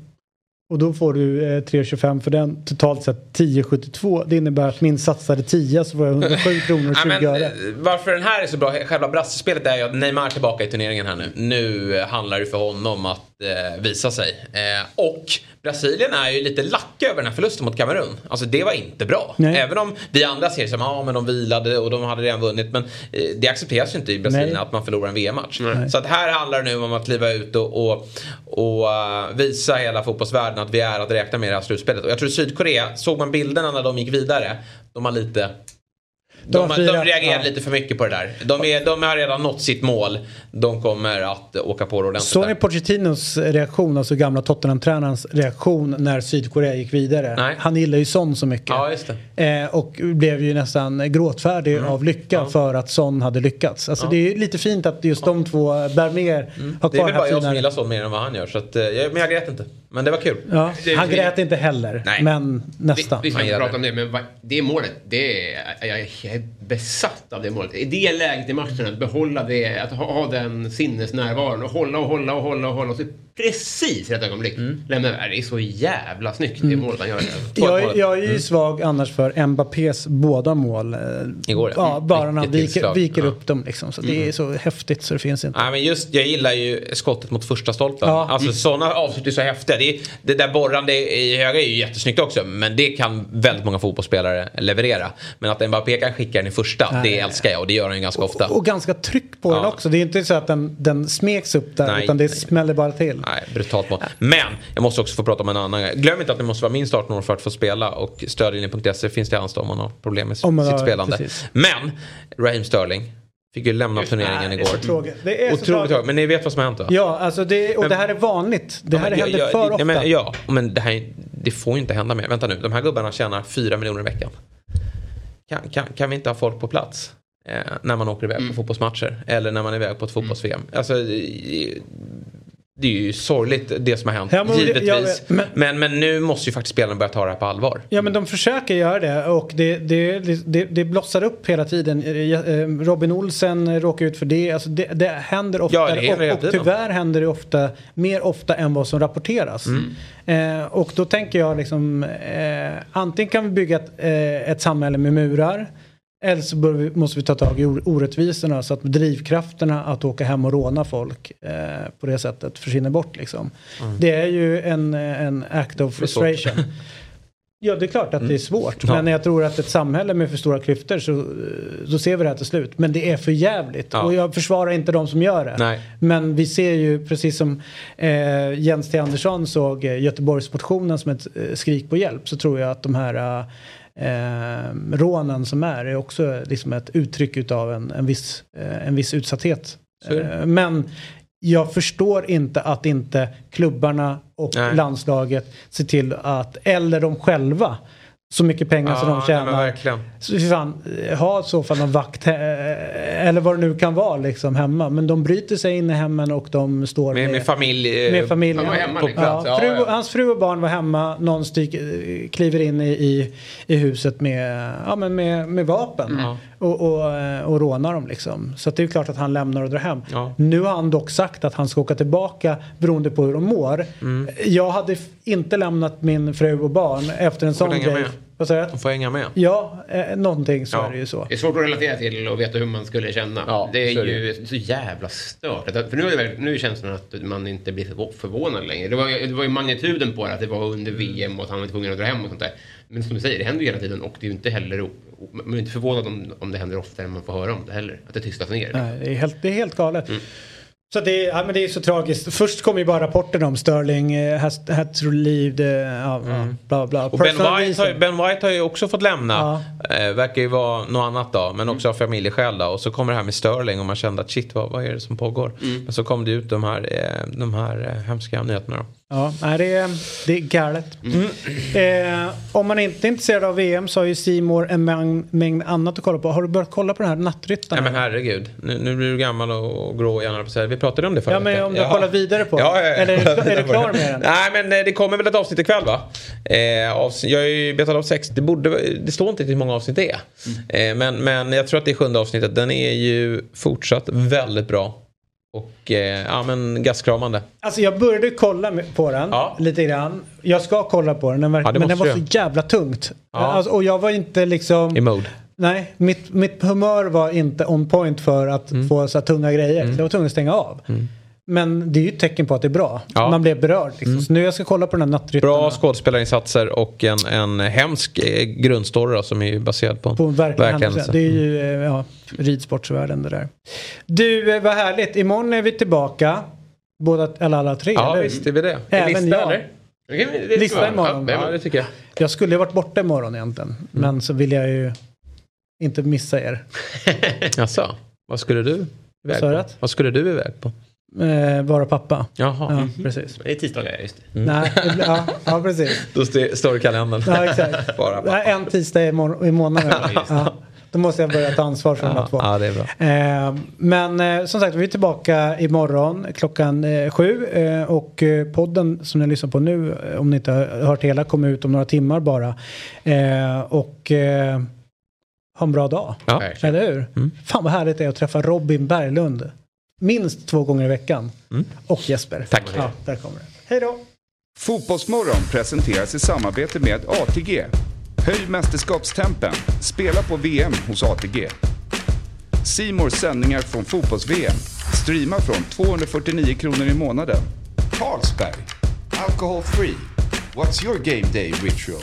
Och då får du eh, 3,25 för den. Totalt sett 10,72. Det innebär att min satsade 10 så får jag 107 kronor och 20 Ja, men, öre. eh, varför den här är så bra, själva brastspelet är ju att Neymar är tillbaka i turneringen här nu. Nu eh, handlar det för honom att eh, visa sig. Eh, och Brasilien är ju lite lacka över den här förlusten mot Kamerun. Alltså det var inte bra. Nej. Även om vi andra ser som ja men de vilade och de hade redan vunnit. Men eh, det accepteras ju inte i Brasilien Nej. att man förlorar en VM-match. Så att här handlar det nu om att kliva ut och, och, och eh, visa hela fotbollsvärlden att vi är att räkna med i det här slutspelet. Och jag tror Sydkorea, såg man bilderna när de gick vidare, de har lite de de, reagerar ja. lite för mycket på det där. De, är, de har redan nått sitt mål. De kommer att åka på det ordentligt. Såg ni. Pochettinos reaktion, alltså gamla Tottenham-tränarens reaktion när Sydkorea gick vidare? Nej. Han gillar ju Son så mycket. Ja, just det. Eh, och blev ju nästan gråtfärdig av lycka för att Son hade lyckats. Alltså det är ju lite fint att just de två bär med, har Mm. Det är kvar väl bara jag som fina... gillar så mer än vad han gör. Så att, eh, jag, men jag grät inte. Men det var kul. Ja, Det- han det- grät inte heller, Nej. men nästan. Vi, vi ska inte prata det. om det, men det målet, det är, jag, jag är besatt av det målet. I det läget i matchen, att behålla det, att ha, ha den sinnesnärvaron och hålla och hålla och hålla och hålla och så precis rätt ögonblick lämna över. Det är så jävla snyggt det målet han gör. Jag, är- jag är ju svag annars för Mbappés båda mål. Igår, ja. ja. Bara när han viker, viker Ja. upp dem liksom. Så det är så häftigt så det finns inte. Nej, men just, jag gillar ju skottet mot första stolpen. Ja. Alltså sådana avslut är så häftiga. Det, det där borrande i höger är ju jättesnyggt också. Men det kan väldigt många fotbollsspelare leverera. Men att Mbappé kan skicka den i första, Nej. det älskar jag. Och det gör ju ganska ofta. Och ganska tryck på den Ja. också. Det är inte så att den, den smeks upp där Nej, utan det nej. smäller bara till. Nej, brutalt mål. Men jag måste också få prata om en annan grej. Glöm inte att det måste vara minst 18 år för att få spela och stödlinjen.se finns till hands om man har problem med sitt har- spelande. precis. Men Raheem Sterling fick ju lämna turneringen Nej, igår. det är så tråkigt. Det är så Otroligt tragiskt. tråkigt. Men ni vet vad som har hänt va? Ja, alltså det, och Men- det här är vanligt. Det här Ja, händer jag- för jag- ofta. Men, ja, men det här det får ju inte hända mer. Vänta nu, de här gubbarna tjänar 4 miljoner i veckan. Kan, kan, kan vi inte ha folk på plats? Eh, när man åker iväg Mm. på fotbollsmatcher. Eller när man är iväg på ett fotbolls-VM. Alltså, det- är ju sorgligt det som har hänt. Ja, men givetvis. vet, men... men- Men, nu måste ju faktiskt spelarna börja ta det här på allvar. Ja men de försöker göra det och det, det, det, det blossar upp hela tiden. Eh, eh, Robin Olsen råkar ut för det. Alltså det, det händer ofta Ja, det och, och tyvärr händer det ofta mer ofta än vad som rapporteras. Mm. Eh, och då tänker jag liksom eh, antingen kan vi bygga ett, eh, ett samhälle med murar eller så vi, måste vi ta tag i or- orättvisorna så att drivkrafterna att åka hem och råna folk eh, på det sättet försvinner bort. Liksom. Det är ju en, en act of frustration. Ja, det är klart att det är svårt. Ja. Men jag tror att ett samhälle med för stora klyftor så, så ser vi det här till slut. Men det är för jävligt. Ja. Och jag försvarar inte de som gör det. Nej. Men vi ser ju precis som eh, Jens T Andersson såg eh, Göteborgsmotionen som ett eh, skrik på hjälp. Så tror jag att de här eh, rånen som är är också liksom ett uttryck utav en, en, viss, eh, en viss utsatthet. Eh, men jag förstår inte att inte klubbarna och Nej. landslaget ser till att, eller de själva, så mycket pengar som de nej, tjänar. verkligen. Så fan, ha i så fall någon vakt eller vad det nu kan vara liksom hemma. Men de bryter sig in i hemmen och de står Med, med familj. eh, med familjen. Han var hemma på liksom. plats. Ja, Ja, fru, ja. Hans fru och barn var hemma, någon styk, eh, kliver in i, i, i huset med, ja, men med, med vapen Ja. Och, och, eh, och rånar dem. Liksom. Så att det är klart att han lämnar och drar hem. Ja. Nu har han dock sagt att han ska åka tillbaka beroende på hur de mår. Mm. Jag hade inte lämnat min fru och barn efter en sån grej. Vad? De får hänga med. Ja, eh, någonting så Ja. är det ju så. Det är svårt att relatera till och veta hur man skulle känna. Ja, det är så är det ju så jävla stört. För nu är, det, nu är känslan att man inte blir förvå- förvånad längre. Det var, ju- det var ju magnituden på det, att det var under VM och att han var tvungen att dra hem och sånt där. Men som du säger, det händer ju hela tiden och det är ju inte heller... Man är inte förvånad om, om det händer oftare än man får höra om det heller. Att det tystas ner. Nej, det, är helt, det är helt galet. Mm. Så det, är- ja, men det är så tragiskt. Först kom ju bara rapporten om Sterling, uh, has, had to leave the, ja, ja, bla bla. Mm. Och ben White, har, ben White har ju också fått lämna. Eh, verkar ju vara något annat då. Men också av familjeskäl då. Och så kommer det här med Sterling och man kände att shit vad, vad är det som pågår? Men så kom det ut de här, eh, de här eh, hemska nyheterna då. Ja, nej, det, är, det är galet. Eh, om man inte är intresserad av VM så har ju Simor en mäng- mängd annat att kolla på. Har du börjat kolla på den här nattryttarna? Nej men herregud. Nu, nu blir du gammal och, och grå att säga. Vi pratade om det förra Ja, men om du har kollat vidare på Ja, ja, ja. Eller är du, är du klar med den? Nej men eh, det kommer väl ett avsnitt ikväll va? Eh, avs- jag har ju betat av sex. Det, borde, det står inte hur många avsnitt det är. Eh, men, men jag tror att det är sjunde avsnittet. Den är ju fortsatt väldigt bra. Och eh, ja men gastkramande. Alltså jag började kolla på den Ja. lite grann. Jag ska kolla på den, den verkar, Ja, men den var så jävla tungt. Ja. Alltså, och jag var inte liksom... I mode. Nej, mitt, mitt humör var inte on point för att Mm. få så här tunga grejer. Så jag var tvungen att stänga av. Men det är ju ett tecken på att det är bra. Ja. Man blev berörd. Liksom. Så nu jag ska kolla på den här nattryttarna. Bra skådespelarinsatser och en, en hemsk eh, grundstory då, som är baserad på, På en verklig händelse. Det är Mm. ju eh, ja, ridsportsvärlden det där. Du, eh, vad härligt. Imorgon är vi tillbaka. Båda, eller alla tre, Ja eller? visst är vi det. Även Lista jag. eller? Det Lista imorgon. Ja, det tycker jag. Jag skulle varit borta imorgon egentligen. Men så vill jag ju inte missa er. Jaså? Vad skulle du iväg på? Vad skulle du iväg på? Eh, vara pappa. Jaha. Ja, precis. Det är tisdagar, just det. Nej, det blir- ja, ja, precis. Då st- står det i kalendern. Ja, exakt. Bara är en tisdag i, mor- i månaden. ja, då måste jag börja ta ansvar för de här Ja, två. ja, det är bra. Eh, men eh, som sagt, vi är tillbaka imorgon klockan eh, sju. Eh, och eh, podden som ni lyssnar på nu, eh, om ni inte har hört hela, kommer ut om några timmar bara. Eh, och eh, ha en bra dag. Ja. Eller hur? Fan vad härligt det är att träffa Robin Berglund. Minst två gånger i veckan. Och Jesper. Tack. Ja, där kommer det. Hej då! Fotbollsmorgon presenteras i samarbete med ATG. Höj mästerskapstempen. Spela på VM hos ATG. Simors sändningar från fotbolls-VM. Streama från 249 kronor i månaden. Carlsberg. Alcohol free. What's your game day ritual?